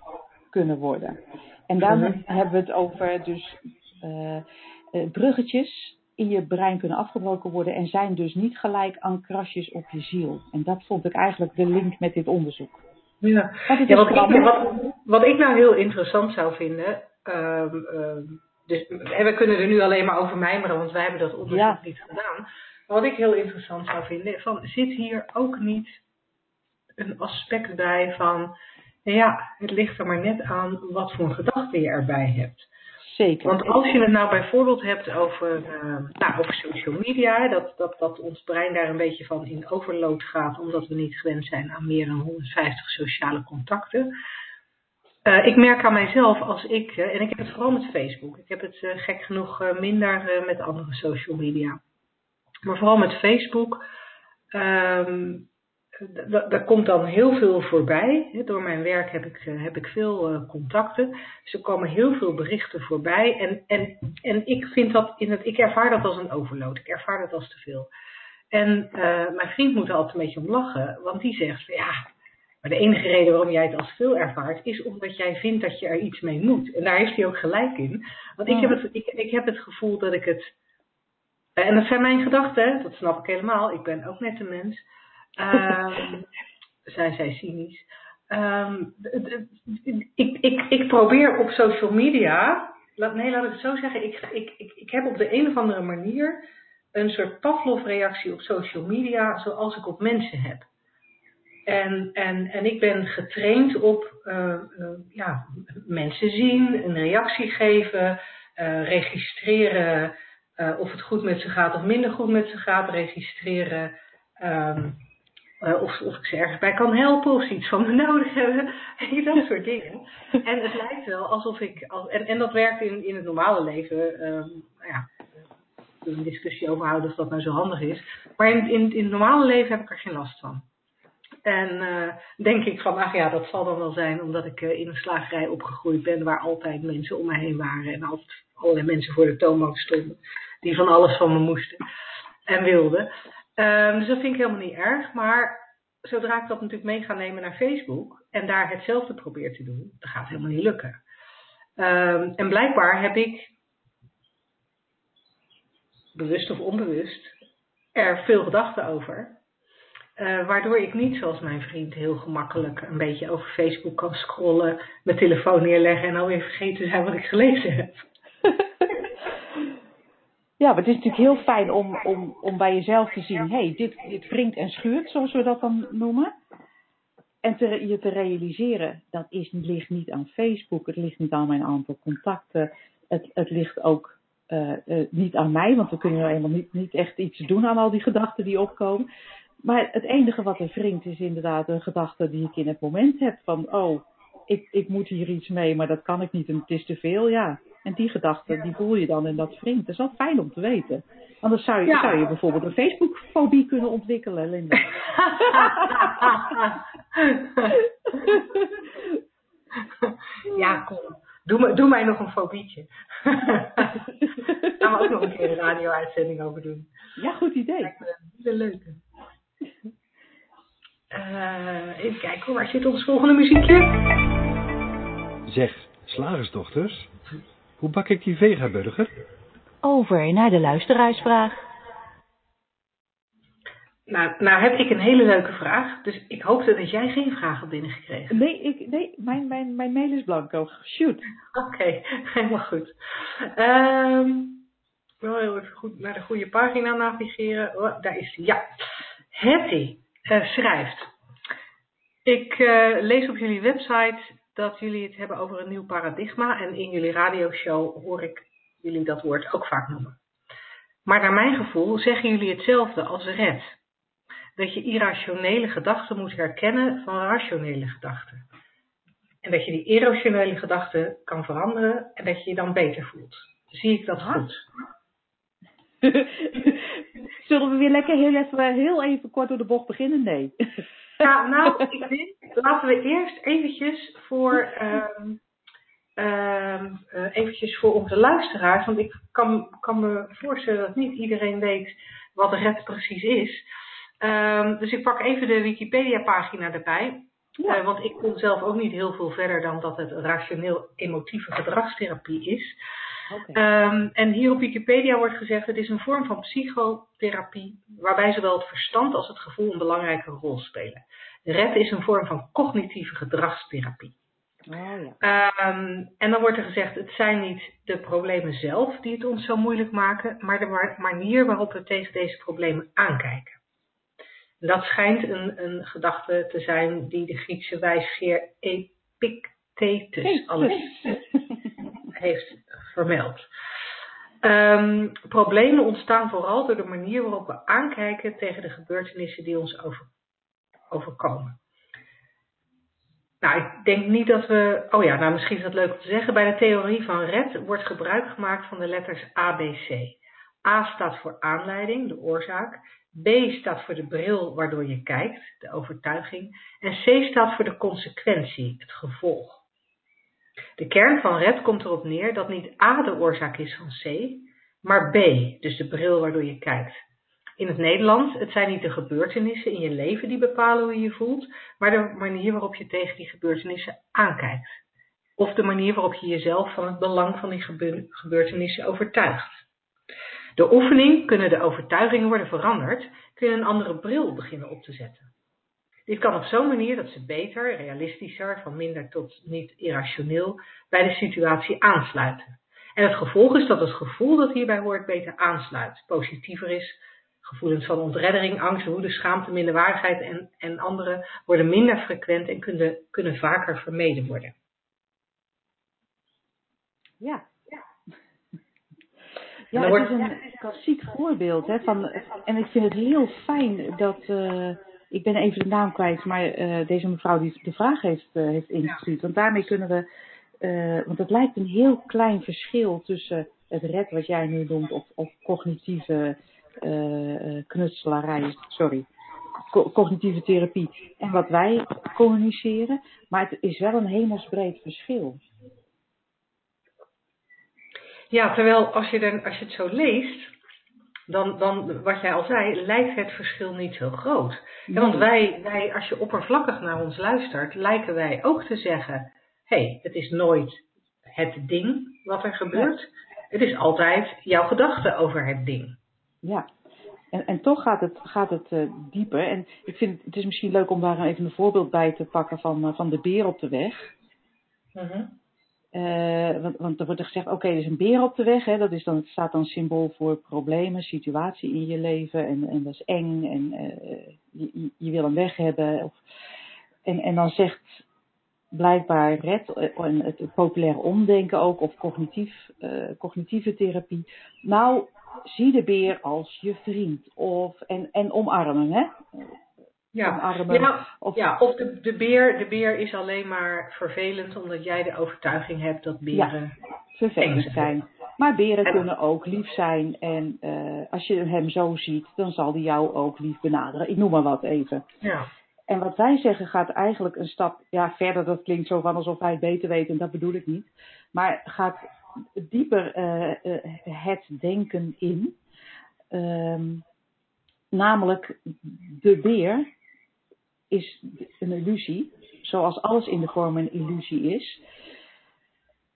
kunnen worden. En dan mm-hmm. hebben we het over dus uh, uh, bruggetjes in je brein kunnen afgebroken worden en zijn dus niet gelijk aan krasjes op je ziel. En dat vond ik eigenlijk de link met dit onderzoek. Ja, ja wat, ik, wat, wat, ik nou heel interessant zou vinden, um, um, dus en we kunnen er nu alleen maar over mijmeren, want wij hebben dat onderzoek ja. niet gedaan. Maar wat ik heel interessant zou vinden, van, zit hier ook niet een aspect bij van Ja, het ligt er maar net aan wat voor gedachten je erbij hebt. Zeker. Want als je het nou bijvoorbeeld hebt over, uh, nou, over social media, dat, dat, dat ons brein daar een beetje van in overload gaat, omdat we niet gewend zijn aan meer dan 150 sociale contacten. Uh, ik merk aan mijzelf als ik, uh, en ik heb het vooral met Facebook, ik heb het gek genoeg minder met andere social media, maar vooral met Facebook. Um, daar komt dan heel veel voorbij. Door mijn werk heb ik, eh, heb ik veel uh, contacten. Dus er komen heel veel berichten voorbij. En, en, en ik, vind dat in het, ik ervaar dat als een overload. Ik ervaar dat als te veel. En uh, mijn vriend moet er altijd een beetje om lachen. Want die zegt, ja, maar de enige reden waarom jij het als veel ervaart... is omdat jij vindt dat je er iets mee moet. En daar heeft hij ook gelijk in. Want ik heb het, ik, ik heb het gevoel dat ik het... En dat zijn mijn gedachten, dat snap ik helemaal. Ik ben ook net een mens... Um, zijn zij cynisch. Um, ik, ik, ik probeer op social media, laat, nee laat ik het zo zeggen, ik, ik, ik, ik heb op de een of andere manier een soort Pavlov-reactie op social media zoals ik op mensen heb. En, en, en ik ben getraind op uh, uh, ja, mensen zien, een reactie geven, uh, registreren of het goed met ze gaat of minder goed met ze gaat, registreren. Um, uh, of, of ik ze ergens bij kan helpen of ze iets van me nodig hebben. dat soort dingen. En het lijkt wel alsof ik. Als, en, dat werkt in, in het normale leven. Um, nou ja, we een discussie over houden of dat nou zo handig is. Maar in, in, in het normale leven heb ik er geen last van. En uh, denk ik van, ach ja, dat zal dan wel zijn omdat ik in een slagerij opgegroeid ben waar altijd mensen om me heen waren en altijd allerlei mensen voor de toonbank stonden die van alles van me moesten en wilden. Um, dus dat vind ik helemaal niet erg. Maar zodra ik dat natuurlijk mee ga nemen naar Facebook en daar hetzelfde probeer te doen, dat gaat helemaal niet lukken. Um, en blijkbaar heb ik, bewust of onbewust, er veel gedachten over. Uh, waardoor ik niet zoals mijn vriend heel gemakkelijk een beetje over Facebook kan scrollen, mijn telefoon neerleggen en alweer vergeten zijn wat ik gelezen heb. Ja, maar het is natuurlijk heel fijn om, om, om bij jezelf te zien, hé, hey, dit, dit wringt en schuurt, zoals we dat dan noemen. En te, je te realiseren, dat is, ligt niet aan Facebook, het ligt niet aan mijn aantal contacten, het, het ligt ook uh, uh, niet aan mij, want we kunnen nou eenmaal niet, niet echt iets doen aan al die gedachten die opkomen. Maar het enige wat er wringt is inderdaad een gedachte die ik in het moment heb van, oh, ik, ik moet hier iets mee, maar dat kan ik niet en het is te veel. Ja, en die gedachte, die voel je dan en dat wringt. Dat is wel fijn om te weten. Anders zou je, ja. zou je bijvoorbeeld een Facebook-fobie kunnen ontwikkelen, Linda. ja, kom. Doe, me, doe mij nog een fobietje. Daar gaan we ook nog een keer een radio-uitzending over doen. Ja, goed idee. Dat is een leuke. Uh, even kijken, waar zit ons volgende muziekje? Zeg, slagersdochters, hoe bak ik die vegaburger? Over naar de luisteraarsvraag. Nou, nou heb ik een hele leuke vraag, dus ik hoopte dat jij geen vraag had binnengekregen. Nee, ik, nee mijn, mijn, mijn mail is blanco. Shoot. Oké, okay, helemaal goed. Um, wel heel even goed naar de goede pagina navigeren. Oh, daar is die. Ja. Hetty uh, schrijft. Ik uh, lees op jullie website dat jullie het hebben over een nieuw paradigma en in jullie radioshow hoor ik jullie dat woord ook vaak noemen. Maar naar mijn gevoel zeggen jullie hetzelfde als red. Dat je irrationele gedachten moet herkennen van rationele gedachten. En dat je die irrationele gedachten kan veranderen en dat je je dan beter voelt. Zie ik dat goed? Zullen we weer lekker heel even, heel even kort door de bocht beginnen? Nee. Ja, nou, ik denk, laten we eerst eventjes voor, um, um, uh, eventjes voor onze luisteraars, want ik kan, kan me voorstellen dat niet iedereen weet wat de red precies is. Um, dus ik pak even de Wikipedia-pagina erbij. Ja. Uh, want ik kom zelf ook niet heel veel verder dan dat het rationeel-emotieve gedragstherapie is. Okay. Um, en hier op Wikipedia wordt gezegd: het is een vorm van psychotherapie waarbij zowel het verstand als het gevoel een belangrijke rol spelen. RED is een vorm van cognitieve gedragstherapie. Oh, ja. um, en dan wordt er gezegd: het zijn niet de problemen zelf die het ons zo moeilijk maken, maar de manier waarop we tegen deze problemen aankijken. Dat schijnt een, een gedachte te zijn die de Griekse wijsgeer Epictetus alles heeft vermeld. Um, problemen ontstaan vooral door de manier waarop we aankijken tegen de gebeurtenissen die ons over, overkomen. Nou, ik denk niet dat we. Oh ja, nou misschien is dat leuk om te zeggen. Bij de theorie van Red wordt gebruik gemaakt van de letters ABC. A staat voor aanleiding, de oorzaak. B staat voor de bril waardoor je kijkt, de overtuiging. En C staat voor de consequentie, het gevolg. De kern van Red komt erop neer dat niet A de oorzaak is van C, maar B, dus de bril waardoor je kijkt. In het Nederlands, het zijn niet de gebeurtenissen in je leven die bepalen hoe je je voelt, maar de manier waarop je tegen die gebeurtenissen aankijkt. Of de manier waarop je jezelf van het belang van die gebeurtenissen overtuigt. Door oefening kunnen de overtuigingen worden veranderd, kun je een andere bril beginnen op te zetten. Dit kan op zo'n manier dat ze beter, realistischer, van minder tot niet irrationeel bij de situatie aansluiten. En het gevolg is dat het gevoel dat hierbij hoort beter aansluit, positiever is. Gevoelens van ontreddering, angst, woede, schaamte, minderwaardigheid en, en andere worden minder frequent en kunnen, kunnen vaker vermeden worden. Ja, ja, het is een klassiek voorbeeld. Hè, van, en ik vind het heel fijn dat. Uh, ik ben even de naam kwijt, maar uh, deze mevrouw die de vraag heeft, uh, heeft ingestuurd. Want daarmee kunnen we. want het lijkt een heel klein verschil tussen het red wat jij nu noemt, of, of cognitieve knutselarij. Sorry. Co cognitieve therapie en wat wij communiceren. Maar het is wel een hemelsbreed verschil. Ja, terwijl als je, dan, als je het zo leest, dan, dan, wat jij al zei, lijkt het verschil niet zo groot. Ja, want wij, wij, als je oppervlakkig naar ons luistert, lijken wij ook te zeggen: hé, hey, het is nooit het ding wat er gebeurt. Het is altijd jouw gedachte over het ding. Ja, en, en toch gaat het, gaat het uh, dieper. En ik vind het is misschien leuk om daar even een voorbeeld bij te pakken van, uh, van de beer op de weg. Uh uh, want, want er wordt gezegd, oké, er is een beer op de weg. Hè, dat is dan, het staat dan symbool voor problemen, situatie in je leven. En, en dat is eng en uh, je, je, wil een weg hebben. Of, en, en dan zegt blijkbaar Red, eh, en het, populaire omdenken ook, of cognitief, cognitieve therapie. Nou, zie de beer als je vriend. Of, en, en omarmen, hè? Ja, ja, of, ja, of de, de, beer, de beer is alleen maar vervelend omdat jij de overtuiging hebt dat beren ja, vervelend zijn. Maar beren kunnen ook lief zijn en uh, als je hem zo ziet, dan zal hij jou ook lief benaderen. Ik noem maar wat even. Ja. En wat wij zeggen gaat eigenlijk een stap ja, verder. Dat klinkt zo van alsof wij het beter weten en dat bedoel ik niet. Maar gaat dieper uh, uh, het denken in. Ehm, namelijk de beer is een illusie, zoals alles in de vorm een illusie is.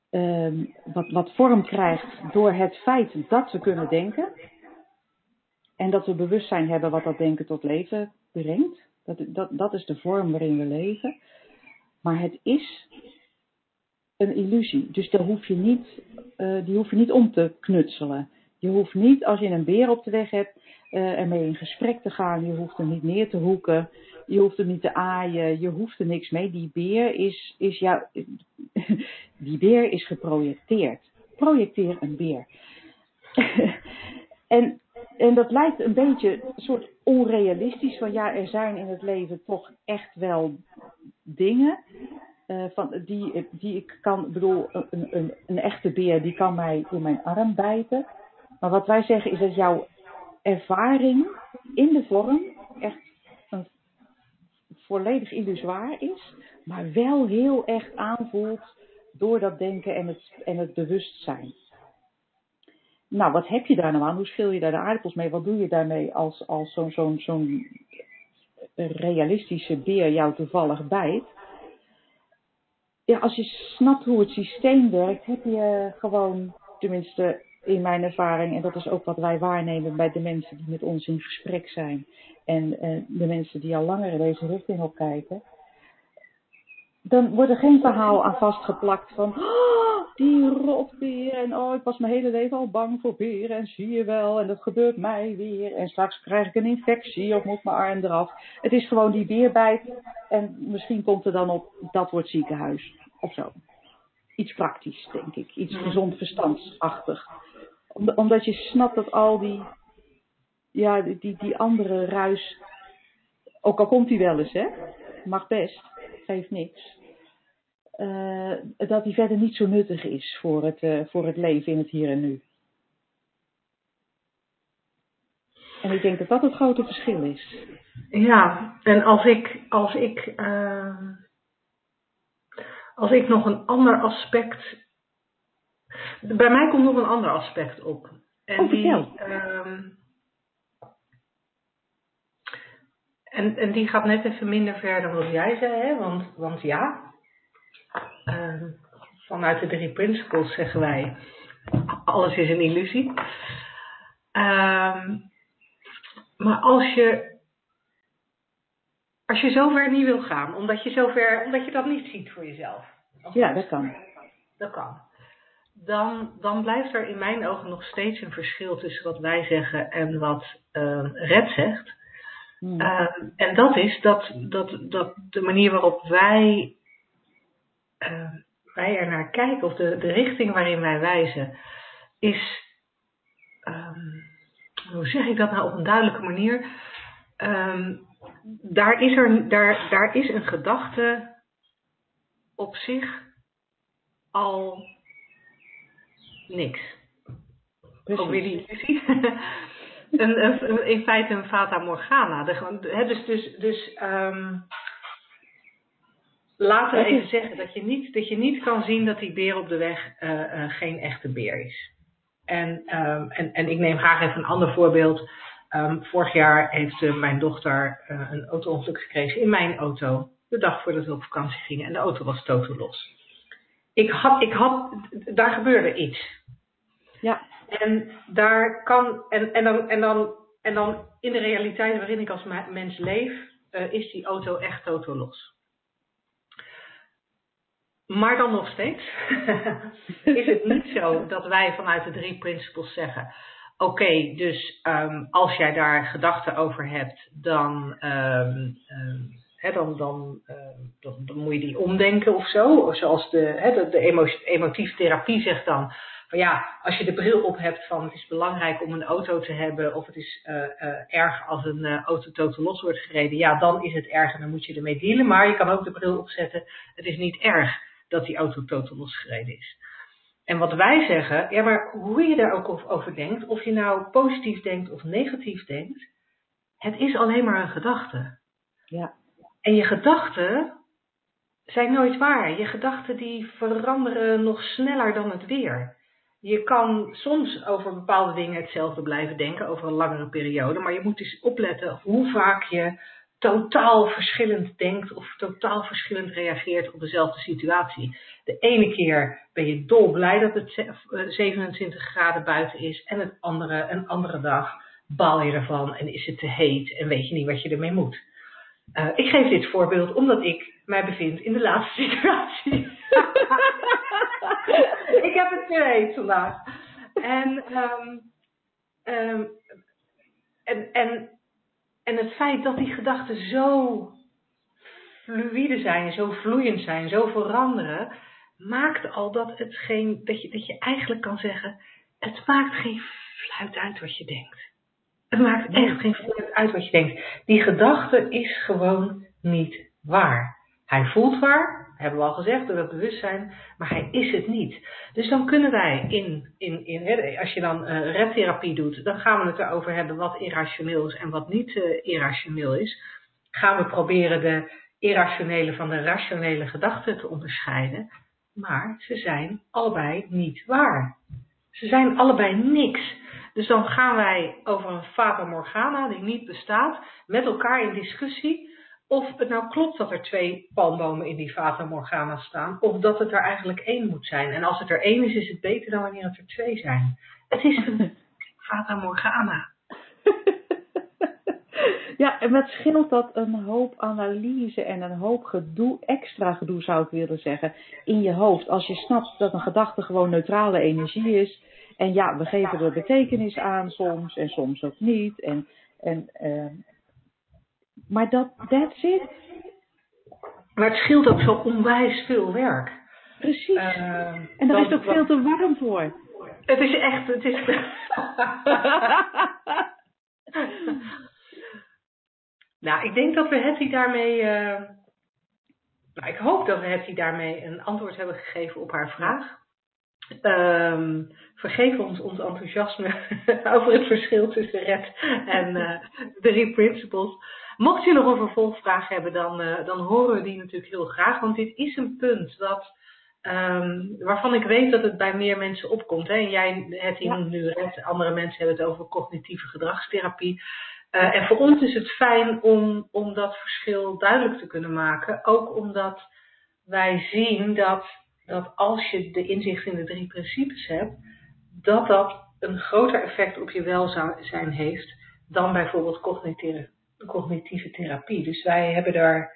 Um, wat, wat vorm krijgt door het feit dat we kunnen denken. En dat we bewustzijn hebben wat dat denken tot leven brengt. Dat, dat, dat is de vorm waarin we leven. Maar het is een illusie. Dus daar hoef je niet, uh, die hoef je niet om te knutselen. Je hoeft niet, als je een beer op de weg hebt, uh, ermee in gesprek te gaan. Je hoeft hem niet neer te hoeken. Je hoeft hem niet te aaien. Je hoeft er niks mee. Die beer is, is jou, die beer is geprojecteerd. Projecteer een beer. en, en dat lijkt een beetje een soort onrealistisch. Van ja, er zijn in het leven toch echt wel dingen. Uh, van, die, die ik kan, bedoel, een, een, een echte beer die kan mij in mijn arm bijten. Maar wat wij zeggen is dat jouw ervaring in de vorm echt een volledig illusoir is, maar wel heel echt aanvoelt door dat denken en het, en het bewustzijn. Nou, wat heb je daar nou aan? Hoe schil je daar de aardappels mee? Wat doe je daarmee als, als zo'n zo'n zo'n realistische beer jou toevallig bijt? Ja, als je snapt hoe het systeem werkt, heb je gewoon, tenminste in mijn ervaring, en dat is ook wat wij waarnemen bij de mensen die met ons in gesprek zijn en uh, de mensen die al langer in deze richting op kijken, dan wordt er geen verhaal aan vastgeplakt van oh, die rotbeer. En oh, ik was mijn hele leven al bang voor beren. En zie je wel, en dat gebeurt mij weer. En straks krijg ik een infectie of moet mijn arm eraf. Het is gewoon die beerbijt. En misschien komt er dan op, dat wordt ziekenhuis. Of zo. Iets praktisch, denk ik. Iets gezond verstandsachtig. Omdat je snapt dat al die, ja, die, die andere ruis, ook al komt die wel eens, hè. Mag best. Geeft niks uh, dat die verder niet zo nuttig is voor het, uh, voor het leven in het hier en nu. En ik denk dat dat het grote verschil is. Ja, en als ik, als ik, uh, als ik nog een ander aspect. Bij mij komt nog een ander aspect op. En oh, die, ehm, en, en die gaat net even minder ver dan wat jij zei, hè? Want, want ja, Ehm, vanuit de drie principles zeggen wij, alles is een illusie. Ehm, maar als je, als je zover niet wil gaan, omdat je, zover, omdat je dat niet ziet voor jezelf. Ja, dat kan. Dat kan. Dan, dan blijft er in mijn ogen nog steeds een verschil tussen wat wij zeggen en wat uh, Red zegt. Hmm. en dat is dat, dat, dat de manier waarop wij uh, wij er naar kijken, of de, de richting waarin wij wijzen, is, um, hoe zeg ik dat nou op een duidelijke manier? Um, daar, is er, daar, daar is een gedachte op zich al niks. Precies. Ook weer die illusie. een, een, in feite een fata morgana. De, dus dus, dus um, laten we even zeggen dat je, niet, dat je niet kan zien dat die beer op de weg uh, uh, geen echte beer is. En, um, en, en ik neem graag even een ander voorbeeld. Um, vorig jaar heeft uh, mijn dochter een auto-ongeluk gekregen in mijn auto. De dag voordat we op vakantie gingen. En de auto was totaal los. Ik had, ik had, daar gebeurde iets. Ja. En daar kan, en, en, dan, en, dan, en dan in de realiteit waarin ik als mens leef, is die auto echt totaal los. Maar dan nog steeds is het niet zo dat wij vanuit de drie principles zeggen: oké, dus um, als jij daar gedachten over hebt, dan, um, um, dan, dan, dan, moet je die omdenken of zo. Zoals de, de, de therapie zegt dan. Van ja, als je de bril op hebt van het is belangrijk om een auto te hebben, of het is uh, uh, erg als een uh, auto totaal los wordt gereden, ja, dan is het erg en dan moet je ermee dealen. Maar je kan ook de bril opzetten, het is niet erg dat die auto totaal losgereden is. En wat wij zeggen, ja, maar hoe je daar ook over denkt, of je nou positief denkt of negatief denkt, het is alleen maar een gedachte. Ja. En je gedachten zijn nooit waar. Je gedachten die veranderen nog sneller dan het weer. Je kan soms over bepaalde dingen hetzelfde blijven denken over een langere periode, maar je moet eens opletten hoe vaak je totaal verschillend denkt of totaal verschillend reageert op dezelfde situatie. De ene keer ben je dolblij dat het 27 graden buiten is en het andere, een andere dag baal je ervan en is het te heet en weet je niet wat je ermee moet. Uh, ik geef dit voorbeeld omdat ik mij bevind in de laatste situatie. ik heb het te heet vandaag. En, um, um, en, en en het feit dat die gedachten zo fluïde zijn, zo vloeiend zijn, zo veranderen, maakt al dat, het geen, dat, je, dat je eigenlijk kan zeggen: het maakt geen fluit uit wat je denkt. Het maakt echt geen fluit uit wat je denkt. Die gedachte is gewoon niet waar. Hij voelt waar, hebben we al gezegd, door het bewustzijn, maar hij is het niet. Dus dan kunnen wij in, in, in als je dan uh, redtherapie doet, dan gaan we het erover hebben wat irrationeel is en wat niet uh, irrationeel is. Gaan we proberen de irrationele van de rationele gedachten te onderscheiden, maar ze zijn allebei niet waar. Ze zijn allebei niks. Dus dan gaan wij over een fata morgana die niet bestaat, met elkaar in discussie of het nou klopt dat er twee palmbomen in die Fata Morgana staan, of dat het er eigenlijk één moet zijn. En als het er één is, is het beter dan wanneer het er twee zijn. Het is een Fata Morgana. Ja, en wat scheelt dat een hoop analyse en een hoop gedoe, extra gedoe zou ik willen zeggen, in je hoofd. Als je snapt dat een gedachte gewoon neutrale energie is. En ja, we geven er betekenis aan soms en soms ook niet. En, en, uh, maar dat, that's it. Maar het scheelt ook zo onwijs veel werk. Precies. Uh, en daar is het ook veel te warm voor. Het is echt, het is... nou, ik denk dat we Hetty daarmee... Uh, nou, ik hoop dat we Hetty daarmee een antwoord hebben gegeven op haar vraag. Um, vergeef ons ons enthousiasme over het verschil tussen red en uh, drie principles. Mocht je nog een vervolgvraag hebben, dan, uh, dan horen we die natuurlijk heel graag. Want dit is een punt dat, um, waarvan ik weet dat het bij meer mensen opkomt. Hè? En jij, het ja. noemt nu red, andere mensen hebben het over cognitieve gedragstherapie. Uh, en voor ons is het fijn om, om dat verschil duidelijk te kunnen maken. Ook omdat wij zien dat, dat als je de inzicht in de drie principes hebt, dat dat een groter effect op je welzijn heeft dan bijvoorbeeld cognitieve, cognitieve therapie. Dus wij hebben daar,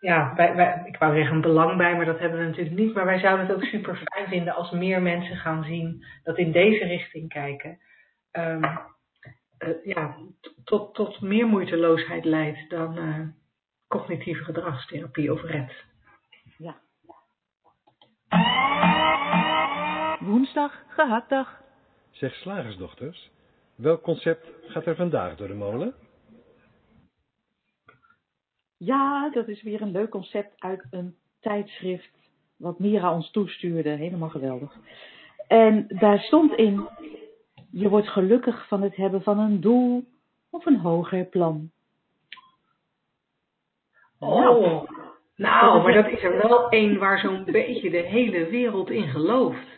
ja, wij, wij, ik wou zeggen een belang bij, maar dat hebben we natuurlijk niet. Maar wij zouden het ook super fijn vinden als meer mensen gaan zien dat in deze richting kijken. Um, uh, ja, tot, tot meer moeiteloosheid leidt dan uh, cognitieve gedragstherapie of RED. Ja. Woensdag, gehaktdag. Zeg slagersdochters, welk concept gaat er vandaag door de molen? Ja, dat is weer een leuk concept uit een tijdschrift wat Mira ons toestuurde. Helemaal geweldig. En daar stond in, je wordt gelukkig van het hebben van een doel of een hoger plan. Oh, nou, maar dat is er wel één waar zo'n beetje de hele wereld in gelooft.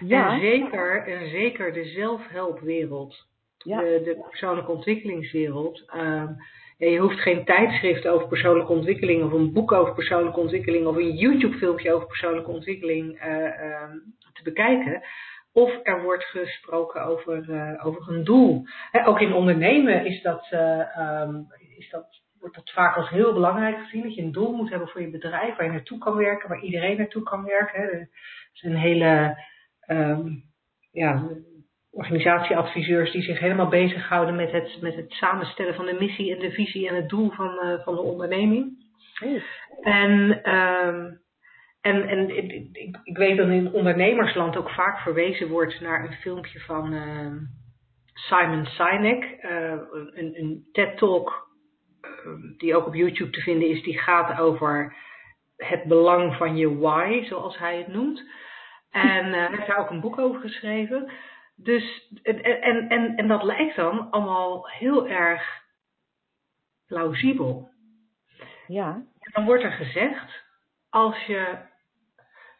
Ja. En zeker, en zeker de zelfhelpwereld, ja. de, de persoonlijke ontwikkelingswereld. Uh, je hoeft geen tijdschrift over persoonlijke ontwikkeling of een boek over persoonlijke ontwikkeling of een YouTube filmpje over persoonlijke ontwikkeling uh, uh, te bekijken. Of er wordt gesproken over, uh, over een doel. Ook in ondernemen is dat, um, is dat, wordt dat vaak als heel belangrijk gezien. Dat je een doel moet hebben voor je bedrijf, waar je naartoe kan werken, waar iedereen naartoe kan werken. He. Er is een hele um, ja, organisatieadviseurs die zich helemaal bezighouden met het, met het samenstellen van de missie en de visie en het doel van, uh, van de onderneming. Oh. En, en, en ik, ik weet dat in ondernemersland ook vaak verwezen wordt naar een filmpje van uh, Simon Sinek, uh, een, een TED-talk die ook op YouTube te vinden is, die gaat over het belang van je why, zoals hij het noemt. En uh, hij heeft daar ook een boek over geschreven. Dus, en, en, en, en dat lijkt dan allemaal heel erg plausibel. Ja. Dan wordt er gezegd, als je.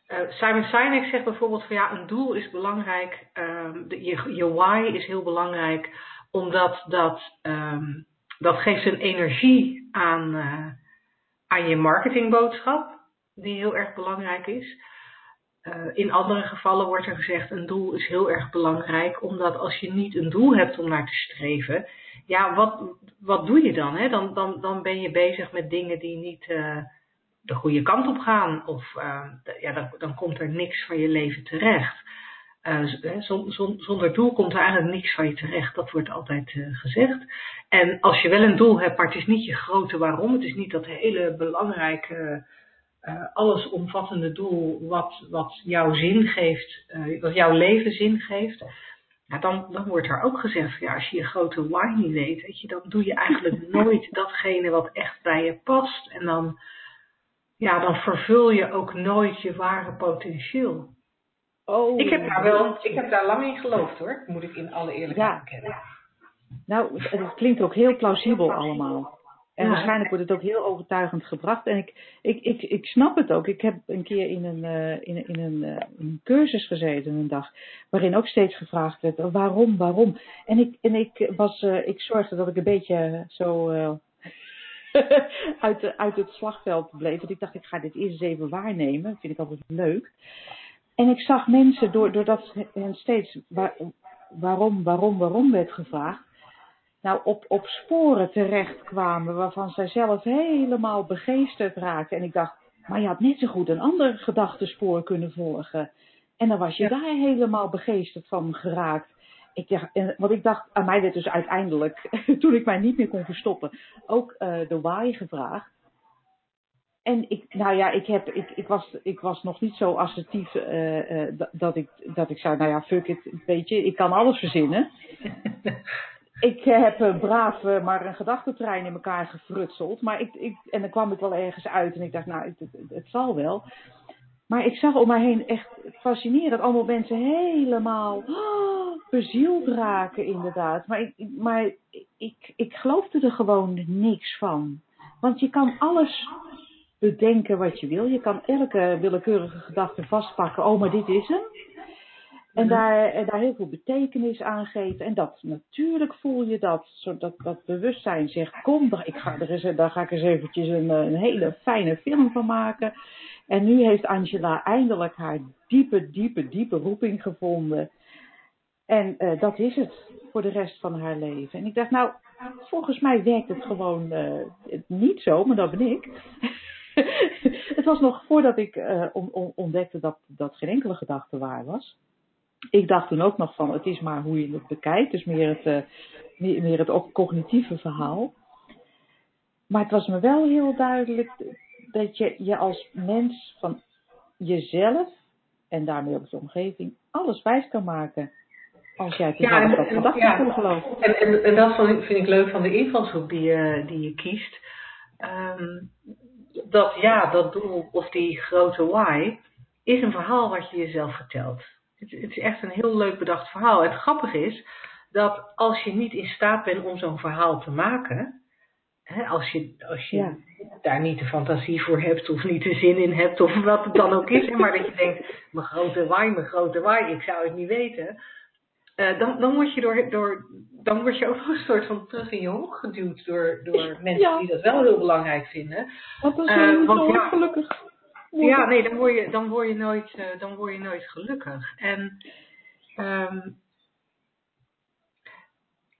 Uh, Simon Sinek zegt bijvoorbeeld van ja, een doel is belangrijk, um, de, je, je why is heel belangrijk, omdat dat, um, dat geeft een energie aan, uh, aan je marketingboodschap, die heel erg belangrijk is. Uh, in andere gevallen wordt er gezegd, een doel is heel erg belangrijk, omdat als je niet een doel hebt om naar te streven, ja, wat, wat doe je dan, hè? Dan, dan? Dan ben je bezig met dingen die niet uh, de goede kant op gaan, of uh, ja, dan, dan komt er niks van je leven terecht. zonder doel komt er eigenlijk niks van je terecht, dat wordt altijd gezegd. En als je wel een doel hebt, maar het is niet je grote waarom, het is niet dat hele belangrijke uh, allesomvattende doel wat, wat jouw zin geeft, uh, wat jouw leven zin geeft, ja, dan, dan wordt er ook gezegd, ja, als je je grote why niet weet, weet je, dan doe je eigenlijk nooit datgene wat echt bij je past. En dan, ja, dan vervul je ook nooit je ware potentieel. Oh, ik heb daar wel, ik heb daar lang in geloofd hoor, moet ik in alle eerlijkheid ja. bekennen. Nou, het klinkt ook heel plausibel allemaal. En ja. waarschijnlijk wordt het ook heel overtuigend gebracht. En ik, ik, ik, ik snap het ook. Ik heb een keer in een, uh, in, in, een, uh, een cursus gezeten, een dag, waarin ook steeds gevraagd werd, waarom, waarom? En ik, en ik, was, uh, ik zorgde dat ik een beetje zo uit, de, uit het slagveld bleef. Want ik dacht, ik ga dit eerst eens even waarnemen. Dat vind ik altijd leuk. En ik zag mensen, doordat hen steeds waar, waarom, waarom, waarom werd gevraagd, nou op, op sporen terechtkwamen waarvan zij zelf helemaal begeesterd raakte. En ik dacht, maar je had net zo goed een ander gedachtespoor kunnen volgen. En dan was je daar helemaal begeesterd van geraakt. Ik dacht, want ik dacht, aan mij werd dus uiteindelijk, toen ik mij niet meer kon verstoppen, ook uh, de why gevraagd. En ik, nou ja, ik, heb, ik, ik, was, ik was nog niet zo assertief uh, uh, dat, ik, dat ik zei, nou ja, fuck it, weet je, ik kan alles verzinnen. ik heb uh, braaf maar een gedachtentrein in elkaar gefrutseld. Maar ik, ik, en dan kwam ik wel ergens uit en ik dacht, nou, het, het, zal wel. Maar ik zag om mij heen echt fascinerend. Allemaal mensen helemaal oh, bezield raken, inderdaad. Maar, ik, maar ik, ik geloofde er gewoon niks van. Want je kan alles bedenken wat je wil. Je kan elke willekeurige gedachte vastpakken. Oh, maar dit is hem. En daar, en daar heel veel betekenis aan geven. En dat, natuurlijk voel je dat. Dat, dat bewustzijn zegt, kom, ik ga er eens, daar ga ik eens eventjes een, een hele fijne film van maken. En nu heeft Angela eindelijk haar diepe, diepe, diepe roeping gevonden. En uh, dat is het voor de rest van haar leven. En ik dacht, nou, volgens mij werkt het gewoon uh, niet zo, maar dat ben ik. het was nog voordat ik uh, on, ontdekte dat, dat geen enkele gedachte waar was. Ik dacht toen ook nog van, het is maar hoe je het bekijkt. Dus meer het, meer, meer het cognitieve verhaal. Maar het was me wel heel duidelijk dat je je als mens van jezelf en daarmee ook de omgeving alles wijs kan maken. Als jij ja, en, dat ja, gelooft. En, en, en, dat vind ik leuk van de invalshoek die je, die je kiest. Um, dat ja, dat doel of die grote why is een verhaal wat je jezelf vertelt. Het, het is echt een heel leuk bedacht verhaal. Het grappige is dat als je niet in staat bent om zo'n verhaal te maken, hè, als je, als je ja. daar niet de fantasie voor hebt of niet de zin in hebt of wat het dan ook is, maar dat je denkt, mijn grote waai, mijn grote waai, ik zou het niet weten. Uh, dan, dan, word je door, door, dan word je ook een soort van terug in je hoog geduwd door, door mensen ja. die dat wel heel belangrijk vinden. Dat is uh, want, ja, gelukkig. Ja, nee, dan word je, dan word je, nooit, uh, dan word je nooit gelukkig. En um,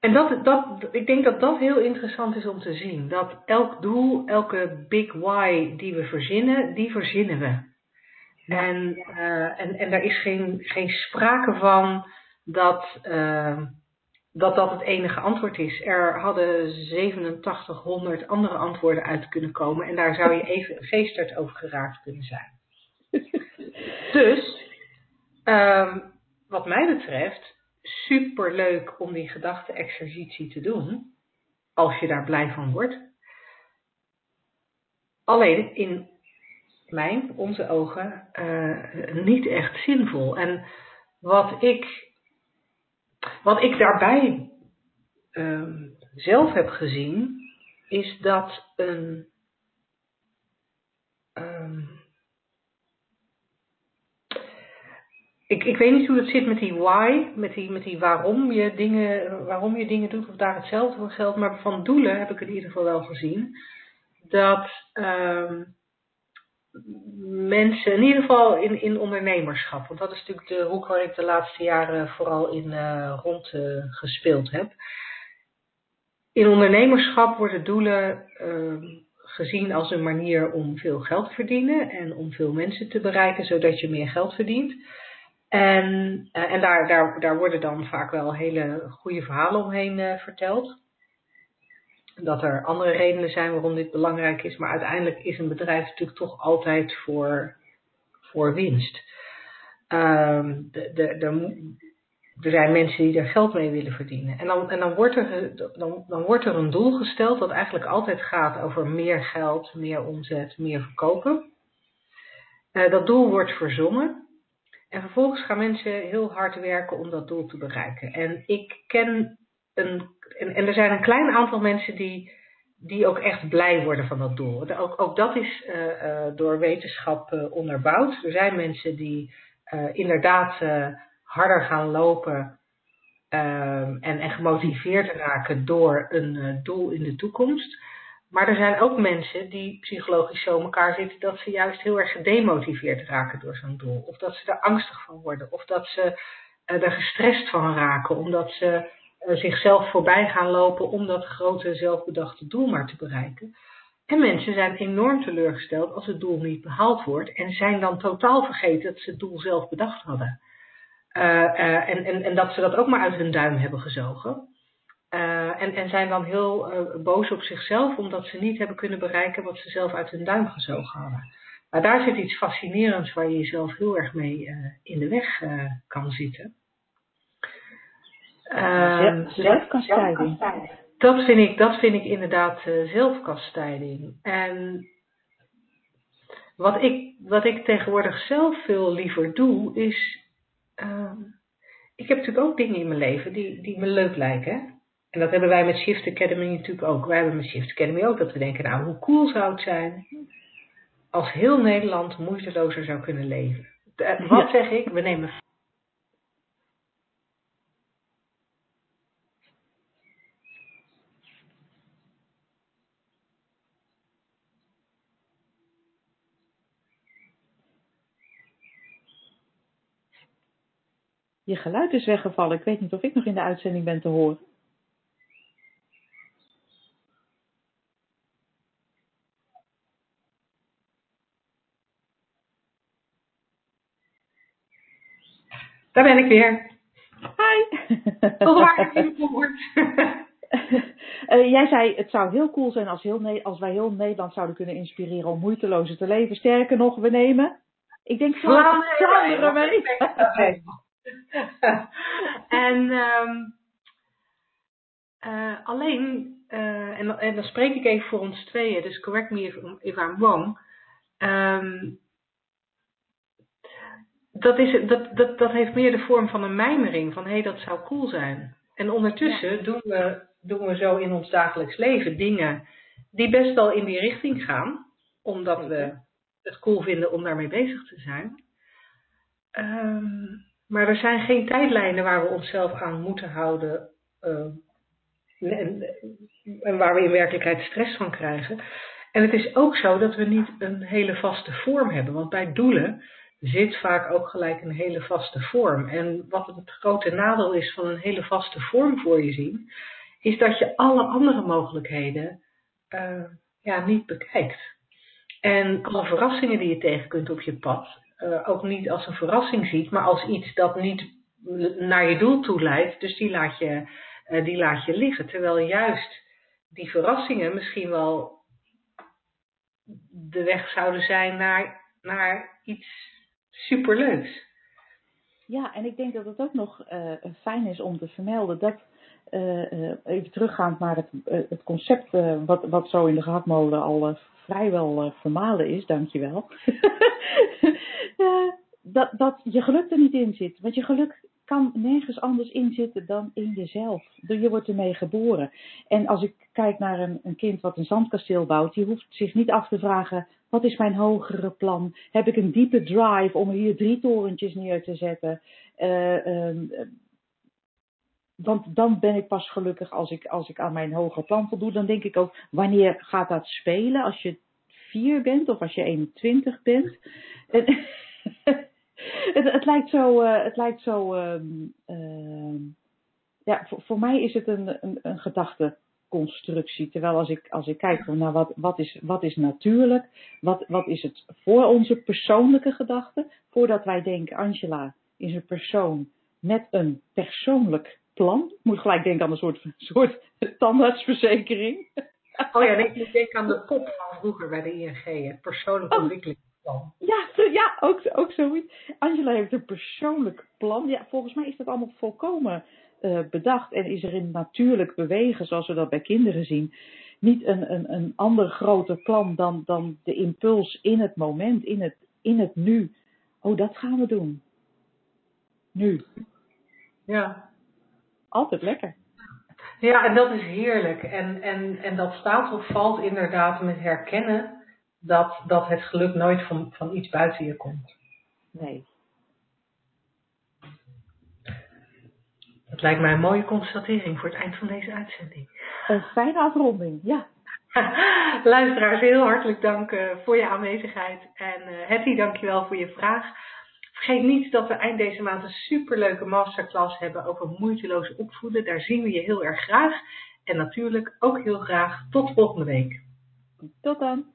en dat, dat, ik denk dat dat heel interessant is om te zien. Dat elk doel, elke big why die we verzinnen, die verzinnen we. En, uh, en, en daar is geen, geen sprake van dat, uh, dat dat het enige antwoord is. Er hadden 8700 andere antwoorden uit kunnen komen. En daar zou je even geesterd over geraakt kunnen zijn. dus, um, wat mij betreft, super leuk om die gedachte-exercitie te doen, als je daar blij van wordt. Alleen in mijn, onze ogen, uh, niet echt zinvol. En wat ik, wat ik daarbij uh, zelf heb gezien, is dat een. Um, ik, ik weet niet hoe het zit met die why, met die, met die waarom, je dingen, waarom je dingen doet, of daar hetzelfde voor geldt. Maar van doelen heb ik in ieder geval wel gezien dat um, mensen, in ieder geval in, in ondernemerschap, want dat is natuurlijk de hoek waar ik de laatste jaren vooral in uh, rond uh, gespeeld heb. In ondernemerschap worden doelen uh, gezien als een manier om veel geld te verdienen en om veel mensen te bereiken, zodat je meer geld verdient. En, uh, en daar, daar, daar worden dan vaak wel hele goede verhalen omheen verteld. Dat er andere redenen zijn waarom dit belangrijk is, maar uiteindelijk is een bedrijf natuurlijk toch altijd voor, voor winst. Um, de, er zijn mensen die er geld mee willen verdienen. En dan, en dan, wordt er, dan, dan wordt er een doel gesteld dat eigenlijk altijd gaat over meer geld, meer omzet, meer verkopen. Uh, dat doel wordt verzonnen. En vervolgens gaan mensen heel hard werken om dat doel te bereiken. En ik ken en, en er zijn een klein aantal mensen die, die ook echt blij worden van dat doel. Ook, ook dat is uh, uh, door wetenschap uh, onderbouwd. Er zijn mensen die inderdaad harder gaan lopen en, en gemotiveerd raken door een doel in de toekomst. Maar er zijn ook mensen die psychologisch zo elkaar zitten dat ze juist heel erg gedemotiveerd raken door zo'n doel. Of dat ze er angstig van worden. Of dat ze er gestrest van raken omdat ze zichzelf voorbij gaan lopen om dat grote zelfbedachte doel maar te bereiken. En mensen zijn enorm teleurgesteld als het doel niet behaald wordt en zijn dan totaal vergeten dat ze het doel zelf bedacht hadden. en, en, en dat ze dat ook maar uit hun duim hebben gezogen. en, en zijn dan heel boos op zichzelf omdat ze niet hebben kunnen bereiken wat ze zelf uit hun duim gezogen hadden. Maar daar zit iets fascinerends waar je jezelf heel erg mee in de weg kan zitten. Uh, zelfkastijding. Dat vind ik, dat vind ik inderdaad uh, zelfkastijding. En wat ik, wat ik tegenwoordig zelf veel liever doe, is. Uh, ik heb natuurlijk ook dingen in mijn leven die, die me leuk lijken. En dat hebben wij met Shift Academy natuurlijk ook. Wij hebben met Shift Academy ook dat we denken, nou, hoe cool zou het zijn als heel Nederland moeitelozer zou kunnen leven. De, wat zeg ik? We nemen Je geluid is weggevallen. Ik weet niet of ik nog in de uitzending ben te horen. Daar ben ik weer. Hi. Tot waar gehoord? Uh, jij zei, het zou heel cool zijn als, heel als wij heel Nederland zouden kunnen inspireren om moeitelozer te leven. Sterker nog, we nemen, ik denk Vlaanderen mee. en um, uh, alleen, uh, en, en, dan spreek ik even voor ons tweeën, dus correct me if, if I'm wrong. Um, dat, is, dat, dat, dat heeft meer de vorm van een mijmering, van hé, hey, dat zou cool zijn. En ondertussen ja. doen, we, doen we zo in ons dagelijks leven dingen die best wel in die richting gaan, omdat we het cool vinden om daarmee bezig te zijn. Um, maar er zijn geen tijdlijnen waar we onszelf aan moeten houden uh, en, waar we in werkelijkheid stress van krijgen. En het is ook zo dat we niet een hele vaste vorm hebben, want bij doelen zit vaak ook gelijk een hele vaste vorm. En wat het grote nadeel is van een hele vaste vorm voor je zien, is dat je alle andere mogelijkheden uh, ja, niet bekijkt. En alle verrassingen die je tegen kunt op je pad, uh, ook niet als een verrassing ziet, maar als iets dat niet naar je doel toe leidt. Dus die laat je, uh, die laat je liggen. Terwijl juist die verrassingen misschien wel de weg zouden zijn naar, naar iets superleuks. Ja, en ik denk dat het ook nog uh, fijn is om te vermelden dat, even teruggaand naar het, het concept wat, wat zo in de gehaktmolen al vrijwel vermalen is, dankjewel. dat, dat je geluk er niet in zit. Want je geluk kan nergens anders in zitten dan in jezelf. Je wordt ermee geboren. En als ik kijk naar een, een kind wat een zandkasteel bouwt, die hoeft zich niet af te vragen: wat is mijn hogere plan? Heb ik een diepe drive om hier drie torentjes neer te zetten? Uh, uh, want dan ben ik pas gelukkig als ik, als ik aan mijn hogere plan voldoe. Dan denk ik ook, wanneer gaat dat spelen? Als je vier bent of als je 21 bent. het, het, lijkt zo, uh, het lijkt zo um, uh, ja, voor, voor, mij is het een, een, een gedachteconstructie. Terwijl als ik, als ik kijk naar wat, wat, is, wat is natuurlijk, wat, wat is het voor onze persoonlijke gedachten, voordat wij denken, Angela is een persoon met een persoonlijk plan. Ik moet gelijk denken aan een soort, soort tandartsverzekering. Oh ja, ik denk aan de pop van vroeger bij de ING, het persoonlijk oh. ontwikkelingsplan. Ja, ja ook, ook zoiets. Angela heeft een persoonlijk plan. Ja, volgens mij is dat allemaal volkomen uh, bedacht en is er in natuurlijk bewegen, zoals we dat bij kinderen zien, niet een, een, een ander groter plan dan, dan de impuls in het moment, in het, in het nu. Oh, dat gaan we doen. Nu. Ja. Altijd lekker. Ja, en dat is heerlijk. En, en, en dat staat of valt inderdaad met herkennen dat, dat het geluk nooit van, van iets buiten je komt. Nee. Dat lijkt mij een mooie constatering voor het eind van deze uitzending. Een fijne afronding, ja. Luisteraars, heel hartelijk dank uh, voor je aanwezigheid. En uh, Hetty, dankjewel voor je vraag. Vergeet niet dat we eind deze maand een superleuke masterclass hebben over moeiteloos opvoeden. Daar zien we je heel erg graag. En natuurlijk ook heel graag tot volgende week. Tot dan!